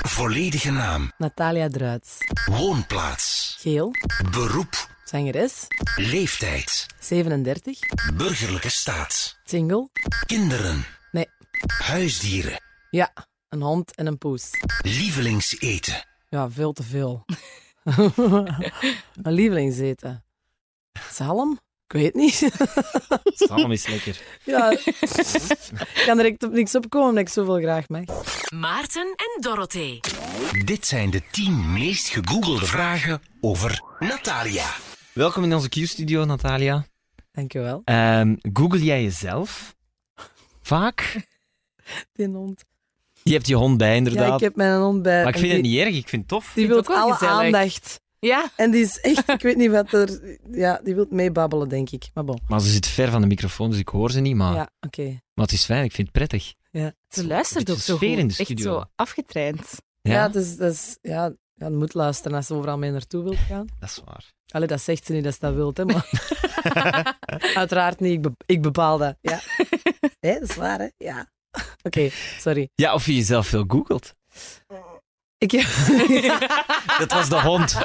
Volledige naam. Natalia Druits. Woonplaats. Geel. Beroep. Zangeres. Leeftijd. 37. Burgerlijke staat. Single. Kinderen. Nee. Huisdieren. Ja, een hond en een poes. Lievelingseten. Ja, veel te veel. Mijn lievelingseten. Zalm? Ik weet niet. Salm is lekker. ja, ik kan direct op niks opkomen omdat ik zoveel graag mag. Maarten en Dorothee. Dit zijn de 10 meest gegoogelde vragen over Natalia. Welkom in onze Q-studio, Natalia. Dankjewel. Ehm Google jij jezelf? Vaak? Die hond. Je hebt je hond bij, Ja, inderdaad. ik heb mijn hond bij. Maar ik vind het niet erg, ik vind het tof. Die wil het ook wel alle gezellig. aandacht. Ja, En die is echt, ik weet niet wat er... Ja, die wil meebabbelen, denk ik. Maar bon. Maar ze zit ver van de microfoon, dus ik hoor ze niet. Maar, Ja, oké. maar het is fijn, ik vind het prettig. ze luistert ook zo sfeer goed. in de Echt studio. zo afgetraind. Ja, Ja, dus, dus, ja, ja, je moet luisteren als ze overal mee naartoe wilt gaan. dat is waar. Allee, dat zegt ze niet dat ze dat wilt, hè, maar... Uiteraard niet, ik, be- ik bepaal dat. Ja. Hé, dat is waar, hè? Ja. Oké, sorry. Ja, of je jezelf veel googelt. Ik, Dat was de hond.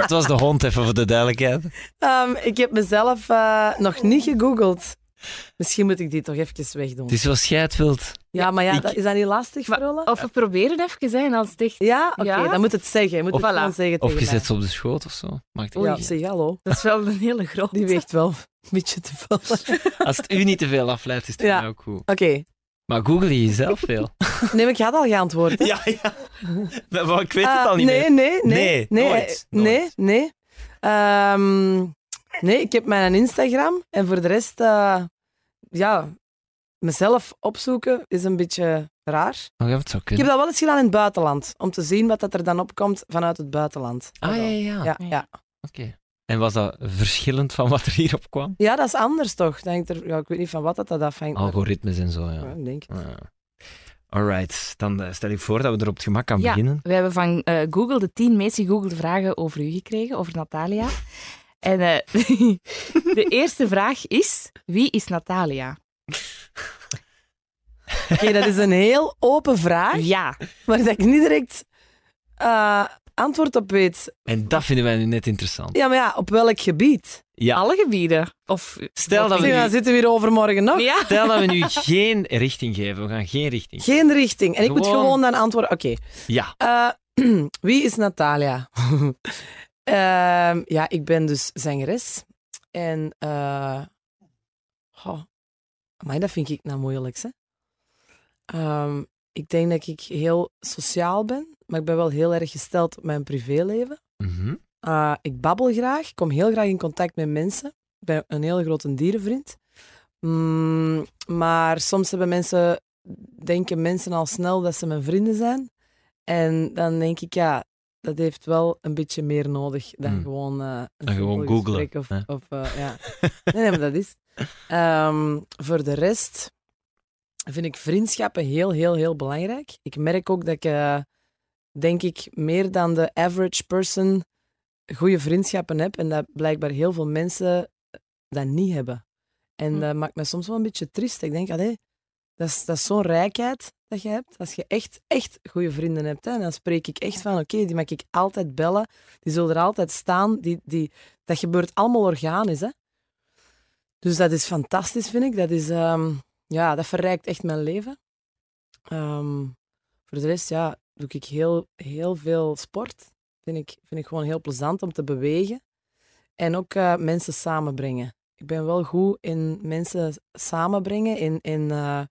Dat was de hond, even voor de duidelijkheid. Ehm, ik heb mezelf eh, nog niet gegoogeld. Misschien moet ik die toch even wegdoen. Het is zoals jij het wilt. Ja, maar ja, ik- dat, is dat niet lastig Maar-? Of we proberen even zijn als het echt... Ja? Oké, Ja? dan moet het zeggen. Je moet Of- het gewoon zeggen Of tegen je mij. zet ze op de schoot of zo. Maakt het Ja, niet uit. zeg hallo. Dat is wel een hele grote. Die weegt wel een beetje te veel. Oké. Als het u niet te veel afleidt, is het Ja. mij ook goed. Maar google je jezelf veel? Nee, maar ik had al geantwoord. hè. ja, ja. Maar ik weet het Ah, al niet nee, meer. Nee, nee, Nee, nee. nooit, eh, Nee, nee. Ehm, nee, ik heb mijn Instagram en voor de rest, eh, ja, mezelf opzoeken is een beetje raar. Oh, ja, het zou Ik heb dat wel eens gedaan in het buitenland, om te zien wat dat er dan opkomt vanuit het buitenland. Ah, ja, ja, ja. Ja, Ja. ja. Oké. En was dat verschillend van wat er hierop kwam? ja, dat is anders toch? Denk er, ja, ik weet niet van wat dat, dat afhangt. Algoritmes en zo, Ja, ja. ik denk. Ah. Alright, dan eh, stel ik voor dat we er op het gemak aan Ja, beginnen. we hebben van eh, Google de tien meest gegoogelde vragen over u gekregen, over Natalia. En eh, de eerste vraag is, wie is Natalia? Oké, dat is een heel open vraag, Ja, maar dat ik niet direct eh, antwoord op weet. En dat vinden wij nu net interessant. Ja, maar ja, op welk gebied? Ja. alle gebieden. Of, Stel dat we nu, zitten we hier overmorgen nog. Ja, stel dat we nu geen richting geven. We gaan geen richting. Geen richting. En ik moet Gewoon- dan antwoorden. Oké. Ja. Eh, wie is Natalia? Ehm, ja, ik ben dus zangeres. En... eh goh, amai, dat vind ik nou moeilijk, hè. Ehm, ik denk dat ik heel sociaal ben, maar ik ben wel heel erg gesteld op mijn privéleven. Mhm. Uh, ik babbel graag, ik kom heel graag in contact met mensen. Ik ben een hele grote dierenvriend. Mm, maar soms hebben mensen, denken mensen al snel dat ze mijn vrienden zijn. En dan denk ik, ja, dat heeft wel een beetje meer nodig dan Hmm. gewoon uh, Dan gewoon googlen, Of, of, uh, ja. nee, nee, maar dat is. Ehm, voor de rest vind ik vriendschappen heel, heel, heel belangrijk. Ik merk ook dat ik, uh, denk ik, meer dan de average person goede vriendschappen heb en dat blijkbaar heel veel mensen dat niet hebben. En Hm. dat maakt me soms wel een beetje triest. Ik denk, allee, dat is, dat is zo'n rijkheid dat je hebt. Als je echt, echt goede vrienden hebt, hè, dan spreek ik echt van, oké, die mag ik altijd bellen. Die zullen er altijd staan. Die, die, dat gebeurt allemaal organisch, hè. Dus dat is fantastisch, vind ik. Dat, is, ehm, ja, dat verrijkt echt mijn leven. Ehm, voor de rest, ja, doe ik heel, heel veel sport. Vind ik, vind ik gewoon heel plezant om te bewegen. En ook uh, mensen samenbrengen. Ik ben wel goed in mensen samenbrengen, in, in uh,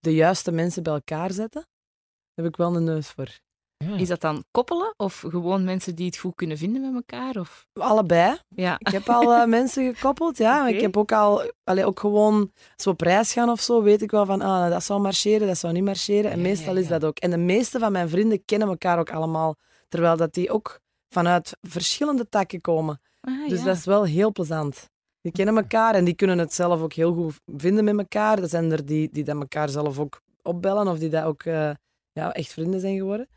de juiste mensen bij elkaar zetten. Daar heb ik wel een neus voor. Ja. is dat dan koppelen of gewoon mensen die het goed kunnen vinden met elkaar? Of? Allebei. Ja. Ik heb al uh, mensen gekoppeld, ja. Ik heb ook al, allee, ook gewoon, als we op reis gaan of zo, weet ik wel van, ah, dat zou marcheren, dat zou niet marcheren. En Ja, meestal ja, is dat ook. En de meeste van mijn vrienden kennen elkaar ook allemaal, terwijl dat die ook vanuit verschillende takken komen. Ah, Dus ja. dat is wel heel plezant. Die kennen elkaar en die kunnen het zelf ook heel goed vinden met elkaar. Er zijn er die, die dat elkaar zelf ook opbellen of die dat ook uh, ja, echt vrienden zijn geworden.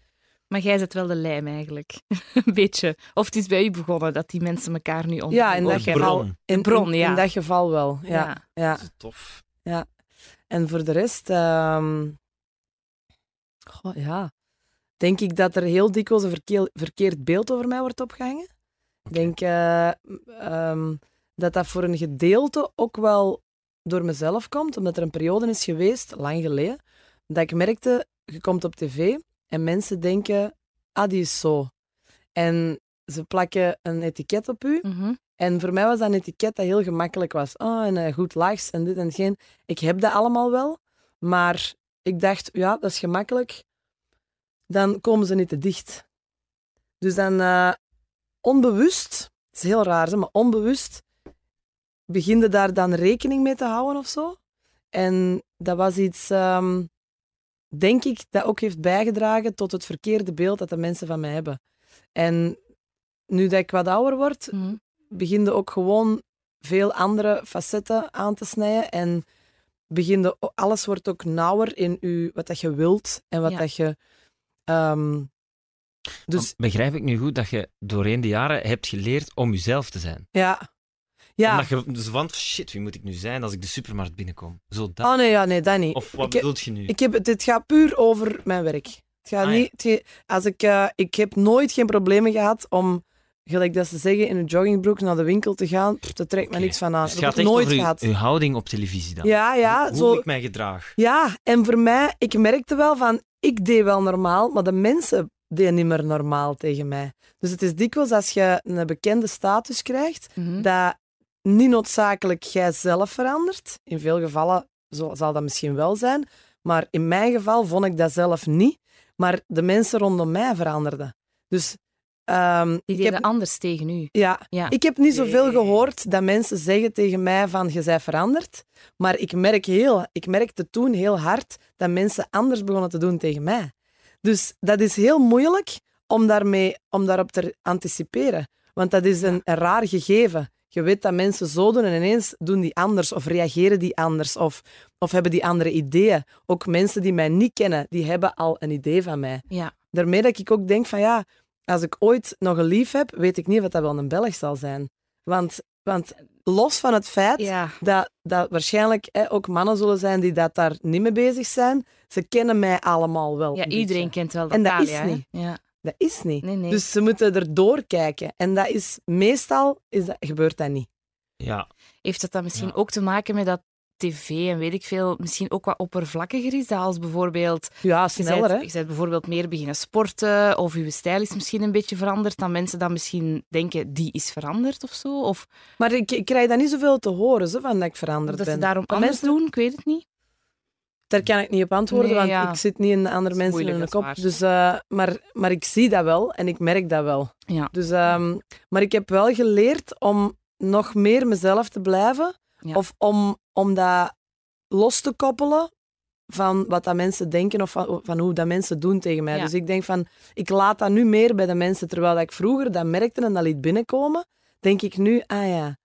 Maar jij zet wel de lijm eigenlijk. een beetje. Of het is bij u begonnen dat die mensen elkaar nu ontmoeten. Ja, in dat, de geval, bron. in, bron, ja. in dat geval wel. Ja, Ja. ja. Dat is tof. En voor de rest, ehm, goh, ja, denk ik dat er heel dikwijls een verkeerd beeld over mij wordt opgehangen. Ik denk eh, ehm, dat dat voor een gedeelte ook wel door mezelf komt, omdat er een periode is geweest, lang geleden, dat ik merkte, je komt op tv en mensen denken, ah, die is zo. En ze plakken een etiket op u. Mhm. En voor mij was dat een etiket dat heel gemakkelijk was. Oh, en eh, goed lachs en dit en geen. Ik heb dat allemaal wel. Maar ik dacht, ja, dat is gemakkelijk. Dan komen ze niet te dicht. Dus dan eh, onbewust, het is heel raar, maar onbewust begin je daar dan rekening mee te houden of zo. En dat was iets, ehm, denk ik, dat ook heeft bijgedragen tot het verkeerde beeld dat de mensen van mij hebben. En nu dat ik wat ouder word, Mhm. begin je ook gewoon veel andere facetten aan te snijden. En alles wordt ook nauwer in u, wat dat je wilt en wat Ja. dat je. ehm, dus Begrijp ik nu goed dat je doorheen de jaren hebt geleerd om jezelf te zijn? ja. Ja. Omdat je dus van, shit, wie moet ik nu zijn als ik de supermarkt binnenkom? Zo dat. Oh nee, ja, nee, dat niet. Of wat ik, heb, bedoelt je nu? ik heb, het het gaat puur over mijn werk. Het gaat Ah, ja. niet, het als ik, eh, ik heb nooit geen problemen gehad om, gelijk dat ze zeggen, in een joggingbroek naar de winkel te gaan. Pff, dat trekt me niks van aan. Dus het dat heb ik nooit over uw, gehad. uw houding op televisie dan. Ja, ja. Hoe zo, ik mij gedraag. Ja, en voor mij, ik merkte wel van, ik deed wel normaal, maar de mensen deden niet meer normaal tegen mij. Dus het is dikwijls als je een bekende status krijgt, Mhm. dat niet noodzakelijk jij zelf verandert. In veel gevallen zo- zal dat misschien wel zijn, maar in mijn geval vond ik dat zelf niet. Maar de mensen rondom mij veranderden. Dus ehm, Die ik deden heb, anders tegen u. ja, Ja. ik heb niet zoveel Nee. gehoord dat mensen zeggen tegen mij van je bent veranderd. Maar ik, merk heel, ik merkte toen heel hard dat mensen anders begonnen te doen tegen mij. Dus dat is heel moeilijk om, daarmee, om daarop te anticiperen. Want dat is een, een raar gegeven. Je weet dat mensen zo doen en ineens doen die anders of reageren die anders of, of hebben die andere ideeën. Ook mensen die mij niet kennen, die hebben al een idee van mij. Ja. Daarmee dat ik ook denk van ja, als ik ooit nog een lief heb, weet ik niet of dat wel een Belg zal zijn. Want, want los van het feit Ja. dat, dat waarschijnlijk hè, ook mannen zullen zijn die dat daar niet mee bezig zijn, ze kennen mij allemaal wel. ja, een iedereen beetje. kent wel En dat is niet. Ja. Dat is niet. Nee, nee. Dus ze moeten erdoor kijken. En dat is meestal is dat, gebeurt dat niet. Ja. Heeft dat dan misschien Ja. ook te maken met dat tv en weet ik veel, misschien ook wat oppervlakkiger is? Dat als bijvoorbeeld, Ja, je sneller bent, je bent bijvoorbeeld meer beginnen sporten of je stijl is misschien een beetje veranderd, dan mensen dan misschien denken, die is veranderd of zo? Of Maar ik, ik krijg dat niet zoveel te horen, zo, van dat ik veranderd dat ben. ze daarom anders mensen- doen, ik weet het niet. Daar kan ik niet op antwoorden, Nee, want ja. ik zit niet in andere Dat is mensen in moeilijk, dat kop. Dus, eh, maar, maar ik zie dat wel en ik merk dat wel. Ja. Dus, ehm, maar ik heb wel geleerd om nog meer mezelf te blijven. Ja. Of om, om dat los te koppelen van wat dat mensen denken of van, van hoe dat mensen doen tegen mij. Dus ik denk van, ik laat dat nu meer bij de mensen. Terwijl dat ik vroeger dat merkte en dat liet binnenkomen, denk ik nu, ah ja,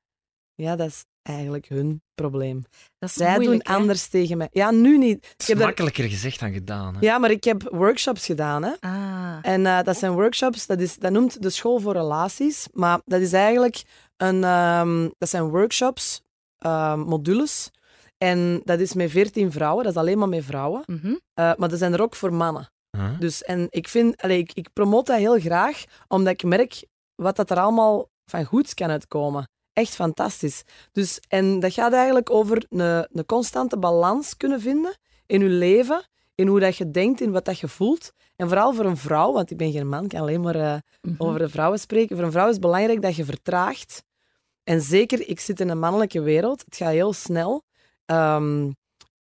ja, dat is eigenlijk hun probleem. Dat is Zij doen hè? anders tegen mij. Ja, nu niet. Het Ik is heb daar- makkelijker gezegd dan gedaan. Hè? ja, maar ik heb workshops gedaan. Hè. Ah, En eh, dat zijn workshops, dat, is, dat noemt de School voor Relaties. Maar dat is eigenlijk een... ehm, dat zijn workshops, ehm, modules. En dat is met veertien vrouwen, dat is alleen maar met vrouwen. mhm. Eh, maar dat zijn er ook voor mannen. Huh? Dus, en ik vind... Allee, ik, ik promote dat heel graag, omdat ik merk wat dat er allemaal van goeds kan uitkomen. Echt fantastisch. Dus, en dat gaat eigenlijk over een, een constante balans kunnen vinden in je leven, in hoe dat je denkt, in wat dat je voelt. En vooral voor een vrouw, want ik ben geen man, ik kan alleen maar eh, Mhm. over de vrouwen spreken. Voor een vrouw is het belangrijk dat je vertraagt. En zeker, ik zit in een mannelijke wereld. Het gaat heel snel. Ehm,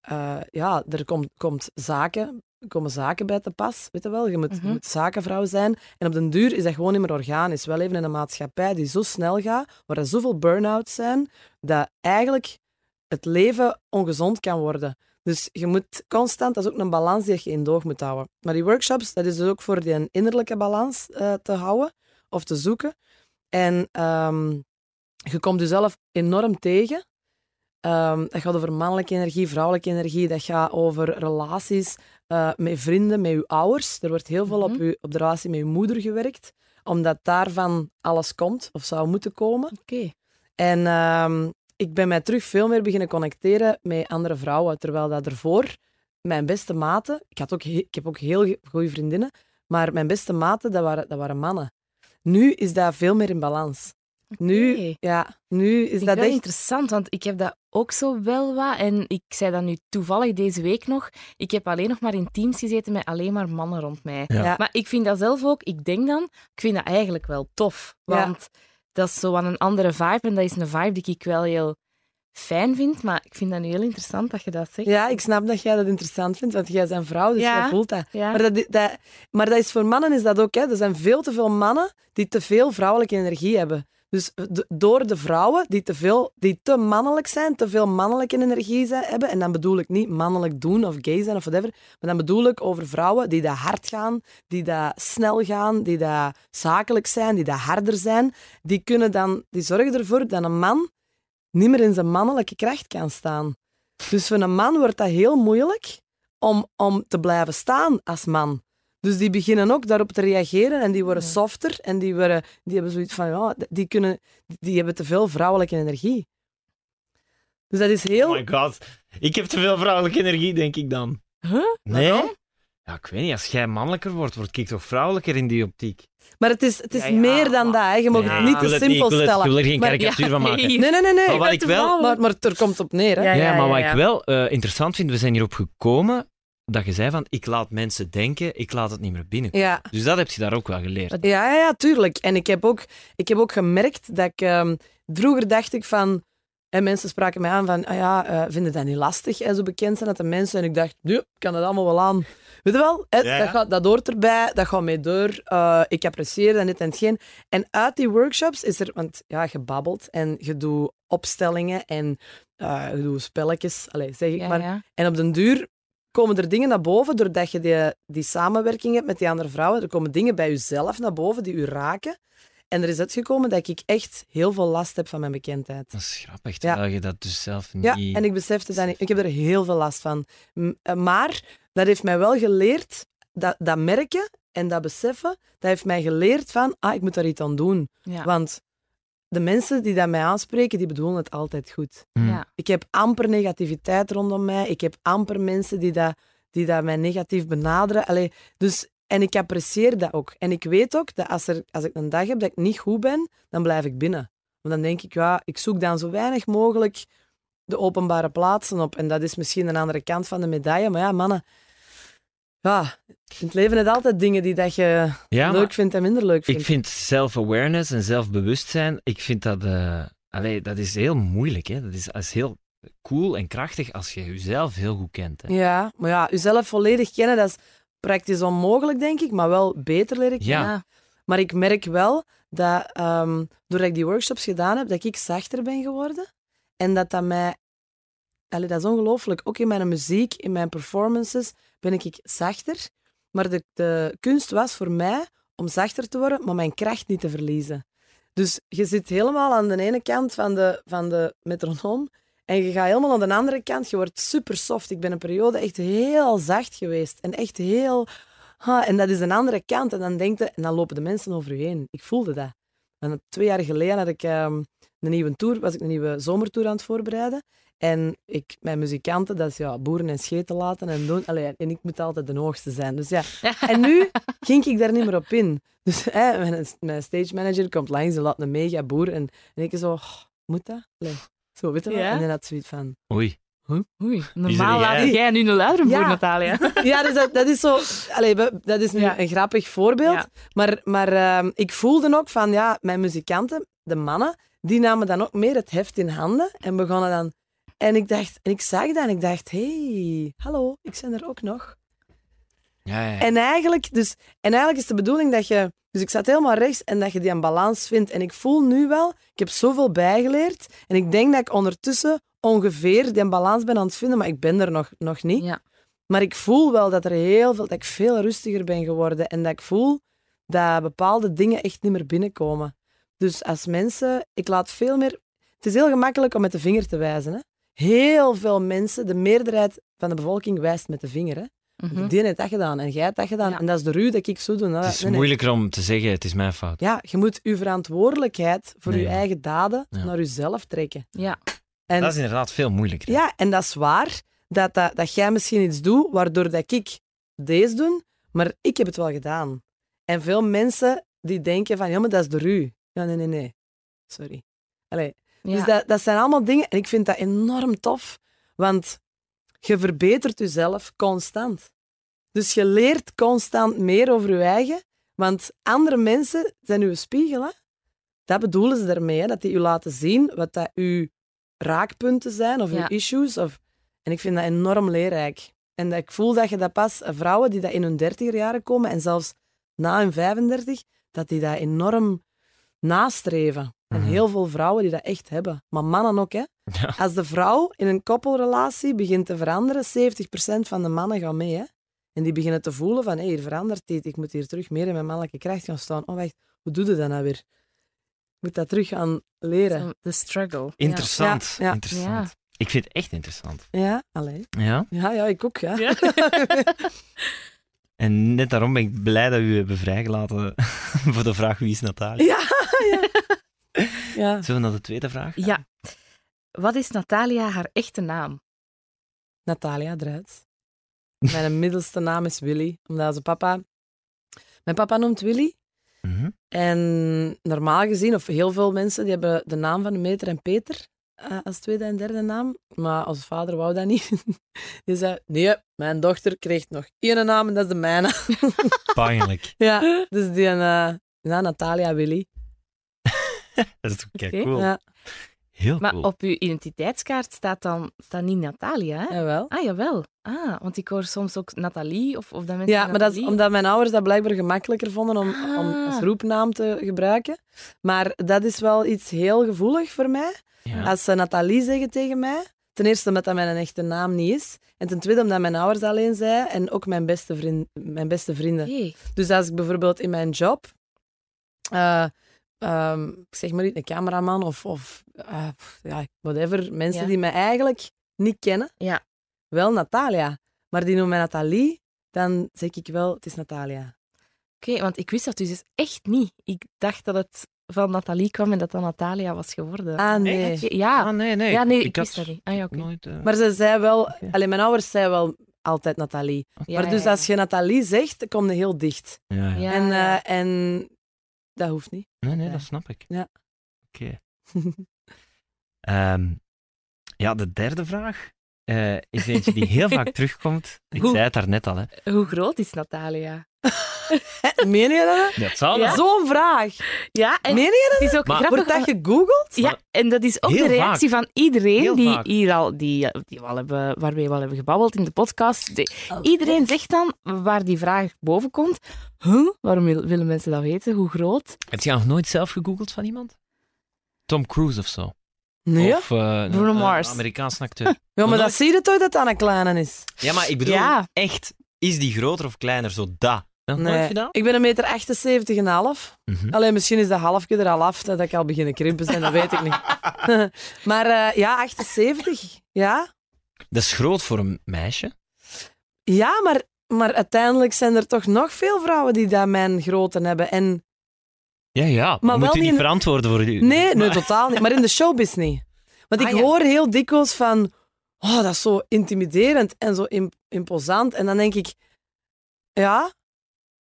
eh, ja, er komt, komt zaken, komen zaken bij te pas. Weet je wel, je moet, je Mhm. moet zakenvrouw zijn. En op den duur is dat gewoon niet meer organisch. We leven in een maatschappij die zo snel gaat, waar er zoveel burn-outs zijn, dat eigenlijk het leven ongezond kan worden. Dus je moet constant, dat is ook een balans die je in doog moet houden. Maar die workshops, dat is dus ook voor die innerlijke balans eh, te houden of te zoeken. En ehm, je komt jezelf enorm tegen. Ehm, dat gaat over mannelijke energie, vrouwelijke energie. Dat gaat over relaties eh, met vrienden, met je ouders. Er wordt heel veel op, Mhm. je, op de relatie met je moeder gewerkt, omdat daarvan alles komt of zou moeten komen. Oké. En ehm, ik ben mij terug veel meer beginnen connecteren met andere vrouwen. Terwijl dat ervoor, mijn beste maten, ik, had ook ik heb ook heel goede vriendinnen, Maar mijn beste maten, dat waren, dat waren mannen. Nu is dat veel meer in balans. Nu, Oké. ja, nu is ik dat echt... interessant, want ik heb dat ook zo wel wat. En ik zei dat nu toevallig deze week nog. Ik heb alleen nog maar in teams gezeten met alleen maar mannen rond mij. Ja. Maar ik vind dat zelf ook, ik denk dan, ik vind dat eigenlijk wel tof. Ja. Want dat is zo aan een andere vibe. En dat is een vibe die ik wel heel fijn vind. Maar ik vind dat nu heel interessant dat je dat zegt. Ja, ik snap dat jij dat interessant vindt, want jij bent vrouw, dus Ja. jij voelt dat. Ja. Maar dat, dat. maar dat is voor mannen is dat ook. Hè. Er zijn veel te veel mannen die te veel vrouwelijke energie hebben. Dus d- door de vrouwen die te, veel, die te mannelijk zijn, te veel mannelijke energie hebben, en dan bedoel ik niet mannelijk doen of gay zijn of whatever, maar dan bedoel ik over vrouwen die dat hard gaan, die dat snel gaan, die dat zakelijk zijn, die dat harder zijn, die, kunnen dan, die zorgen ervoor dat een man niet meer in zijn mannelijke kracht kan staan. Dus voor een man wordt dat heel moeilijk om, om te blijven staan als man. Dus die beginnen ook daarop te reageren en die worden Ja. softer en die, worden, die hebben zoiets van, ja, die, kunnen, die hebben te veel vrouwelijke energie. Dus dat is heel... Oh my god. Ik heb te veel vrouwelijke energie, denk ik dan. Huh? Nee? Waarom? Ja, ik weet niet. Als jij mannelijker wordt, word ik toch vrouwelijker in die optiek? Maar het is, het is Ja, ja, meer dan maar- dat. Hè. Je mag het niet te het niet- simpel ik het- stellen. Ik wil er geen Maar- karikatuur van maken. Nee, nee, nee. nee. Maar wat ik wel- Maar, maar er komt op neer. Hè. Ja, Ja, maar wat ja. ik wel eh, interessant vind, we zijn hierop gekomen dat je zei van, ik laat mensen denken, ik laat het niet meer binnen. Ja. Dus dat heb je daar ook wel geleerd. Ja, ja, ja, tuurlijk. En ik heb ook, ik heb ook gemerkt dat ik... ehm, vroeger dacht ik van... En mensen spraken mij aan van, ah ja, eh vinden dat niet lastig, en zo bekend zijn dat de mensen. En ik dacht, nee, ik kan dat allemaal wel aan. Weet je wel, hè, Ja, ja. Dat, gaat, dat hoort erbij, dat gaat mee door. eh, ik apprecieer dat dit en hetgeen. En uit die workshops is er, want ja, je babbelt en je doet opstellingen en eh, je doet spelletjes, allez, zeg ik Ja, maar. ja. En op den duur komen er dingen naar boven doordat je die, die samenwerking hebt met die andere vrouwen. Er komen dingen bij jezelf naar boven die u raken. En er is uitgekomen dat ik echt heel veel last heb van mijn bekendheid. Dat is grappig, Ja. terwijl je dat dus zelf niet... Ja, en ik besefte dat niet. Ik heb er heel veel last van. Eh, Maar dat heeft mij wel geleerd, dat, dat merken en dat beseffen, dat heeft mij geleerd van, ah, ik moet daar iets aan doen. Ja. Want de mensen die dat mij aanspreken, die bedoelen het altijd goed. Hm. Ja. Ik heb amper negativiteit rondom mij. Ik heb amper mensen die dat, die dat mij negatief benaderen. Allee, dus, en ik apprecieer dat ook. En ik weet ook dat als, er, als ik een dag heb dat ik niet goed ben, dan blijf ik binnen. Want dan denk ik, ja, ik zoek dan zo weinig mogelijk de openbare plaatsen op. En dat is misschien een andere kant van de medaille. Maar ja, mannen, ja, in het leven je altijd dingen die dat je Ja, leuk vindt en minder leuk vindt. ik vind self-awareness en zelfbewustzijn, ik vind dat... allee, dat is heel moeilijk, hè. Dat is, dat is heel cool en krachtig als je jezelf heel goed kent. Hè. Ja, maar ja, jezelf volledig kennen, dat is praktisch onmogelijk, denk ik, maar wel beter leren kennen. Ja. Maar ik merk wel dat ehm, doordat ik die workshops gedaan heb, dat ik zachter ben geworden. En dat dat mij... Allee, dat is ongelooflijk. Ook in mijn muziek, in mijn performances, ben ik zachter. Maar de, de kunst was voor mij om zachter te worden, maar mijn kracht niet te verliezen. Dus je zit helemaal aan de ene kant van de, van de metronoom en je gaat helemaal aan de andere kant. Je wordt super soft. Ik ben een periode echt heel zacht geweest. En echt heel... Ah, en dat is een andere kant. En dan, denkt je, en dan lopen de mensen over je heen. Ik voelde dat. En twee jaar geleden had ik ehm, een nieuwe tour, was ik een nieuwe zomertour aan het voorbereiden. En ik, mijn muzikanten, dat is ja, boeren en scheten laten en doen. Allee, en ik moet altijd de hoogste zijn. Dus ja. En nu ging ik daar niet meer op in. Dus hè, mijn, mijn stage manager komt langs en laat een mega boer. En, en ik zo, oh, moet dat? Allee, zo, weet je wel? Ja. En dan had zoiets van... Oei. Oei, normaal jij? laat jij nu een luideren Ja. voor, Natalia. Ja, dus dat, dat is zo... Allee, dat is nu Ja. een grappig voorbeeld. Ja. Maar, maar ehm, ik voelde ook van, ja, mijn muzikanten, de mannen, die namen dan ook meer het heft in handen en begonnen dan... En ik dacht, en ik zag dat en ik dacht, hey, hallo, ik ben er ook nog. Ja, ja. En eigenlijk, dus, en eigenlijk is de bedoeling dat je... Dus ik zat helemaal rechts en dat je die een balans vindt. En ik voel nu wel, ik heb zoveel bijgeleerd. En ik denk dat ik ondertussen ongeveer die balans ben aan het vinden, maar ik ben er nog, nog niet. Ja. Maar ik voel wel dat er heel veel, dat ik veel rustiger ben geworden. En dat ik voel dat bepaalde dingen echt niet meer binnenkomen. Dus als mensen, ik laat veel meer. Het is heel gemakkelijk om met de vinger te wijzen. Hè? Heel veel mensen, de meerderheid van de bevolking wijst met de vinger. Hè? Mhm. Die heeft dat gedaan en jij hebt dat gedaan. Ja. En dat is de ruw dat ik zo doe. het is moeilijker om te zeggen, het is mijn fout. Ja, je moet je verantwoordelijkheid voor Nee, je ja. eigen daden Ja. naar jezelf trekken. Ja. En, Dat is inderdaad veel moeilijker. Ja, en dat is waar. Dat, dat, dat jij misschien iets doet waardoor dat ik deze doe, Maar ik heb het wel gedaan. En veel mensen die denken van, ja, maar dat is de ru. Ja, nee, nee, nee. Sorry. Allee. Ja. Dus dat, dat zijn allemaal dingen, en ik vind dat enorm tof, want je verbetert jezelf constant. Dus je leert constant meer over je eigen, want andere mensen zijn uw spiegel. Hè? Dat bedoelen ze daarmee, hè? dat die u laten zien wat dat uw raakpunten zijn of uw issues. Of... En ik vind dat enorm leerrijk. En dat ik voel dat je dat pas, vrouwen die dat in hun dertiger jaren komen en zelfs na hun 35, dat die dat enorm nastreven. En Mhm. heel veel vrouwen die dat echt hebben. Maar mannen ook, hè. Ja. Als de vrouw in een koppelrelatie begint te veranderen, 70% van de mannen gaan mee, hè. En die beginnen te voelen van, hé, hier verandert dit. Ik moet hier terug meer in mijn mannelijke kracht gaan staan. Oh, wacht, hoe doe je dat nou weer? Ik moet dat terug gaan leren. De struggle. Interessant. Ja, ja. interessant. Ja. Ik vind het echt interessant. Ja, allee. Ja? Ja, ja, ik ook, ja. Ja. En net daarom ben ik blij dat u hebben vrijgelaten voor de vraag wie is Natalia. Ja, ja. Ja. Zullen we naar de tweede vraag? gaan? Ja. Wat is Natalia haar echte naam? Natalia Druits. Mijn middelste naam is Willy, omdat zijn papa... Mijn papa noemt Willy. Mhm. En normaal gezien, of heel veel mensen, die hebben de naam van Meter en Peter eh, als tweede en derde naam. Maar als vader wou dat niet. Die zei, nee, mijn dochter kreeg nog één naam en dat is de mijne. Pijnlijk. ja, dus die, eh ja, Natalia Willy. Dat is ook Oké. cool. Ja, Heel Maar cool. op uw identiteitskaart staat dan staat niet Natalia, hè? jawel. Ah, jawel. Ah, want ik hoor soms ook Nathalie of, of dat mensen Ja, maar dat is omdat mijn ouders dat blijkbaar gemakkelijker vonden om, om Ah. als roepnaam te gebruiken. Maar dat is wel iets heel gevoelig voor mij. Ja. Als ze Nathalie zeggen tegen mij, ten eerste omdat dat mijn echte naam niet is. En ten tweede omdat mijn ouders alleen zijn en ook mijn beste, vriend, mijn beste vrienden. Dus als ik bijvoorbeeld in mijn job, eh, ehm, ik zeg maar niet, een cameraman of, of eh, ja, whatever, mensen Ja. die mij eigenlijk niet kennen, Ja. wel Natalia. Maar die noemen mij Nathalie, dan zeg ik wel, het is Natalia. Oké, want ik wist dat dus echt niet. Ik dacht dat het van Nathalie kwam en dat dat Natalia was geworden. Ah, nee. Ja. Ah, nee, nee. ja, nee, ik, wist dat niet. Ah, ja, oké. nooit... eh, Maar ze zei wel, alleen mijn ouders zeiden wel altijd Nathalie. Maar dus ja, als je Nathalie zegt, dan kom je heel dicht. ja, ja. Ja, en, eh, en dat hoeft niet. Nee, nee, Ja. dat snap ik. Ja. Oké. Ehm, ja, de derde vraag eh, is eentje die heel vaak terugkomt. Ik Hoe- zei het daarnet al, hè. Hoe groot is Natalia? Meen je dat? Dat zal Ja. wel. Zo'n vraag. Ja, en Meen je het is ook Maar- grappig. Wordt dat gegoogeld? Ja, en dat is ook Heel de reactie van iedereen Heel die vaak. hier al, die, die we al hebben, waarmee we al hebben gebabbeld in de podcast. De- iedereen zegt dan, waar die vraag boven komt, huh? waarom wil- willen mensen dat weten? Hoe groot? Heb je nog nooit zelf gegoogeld van iemand? Tom Cruise of zo? Nee. Of eh, een- Bruno een Mars. Amerikaanse acteur. Ja, maar nooit- dat zie je toch dat dat een kleine is? Ja, maar ik bedoel, Ja. echt, is die groter of kleiner? Zo dat. Nog nooit gedaan? Ik ben een meter 78 en half. Mhm. Alleen misschien is dat halfje er al af, dat ik al beginnen krimpen zijn, dat weet ik niet. maar eh, ja, 78. Ja, Dat is groot voor een meisje. ja maar, maar uiteindelijk zijn er toch nog veel vrouwen die dat mijn grootte hebben. En Ja, ja. Maar wel moet u niet in- verantwoorden voor u? Nee, nee, totaal niet. Maar in de showbiz niet. Want ik Ah, ja. hoor heel dikwijls van... Oh, dat is zo intimiderend en zo im- imposant. En dan denk ik... Ja,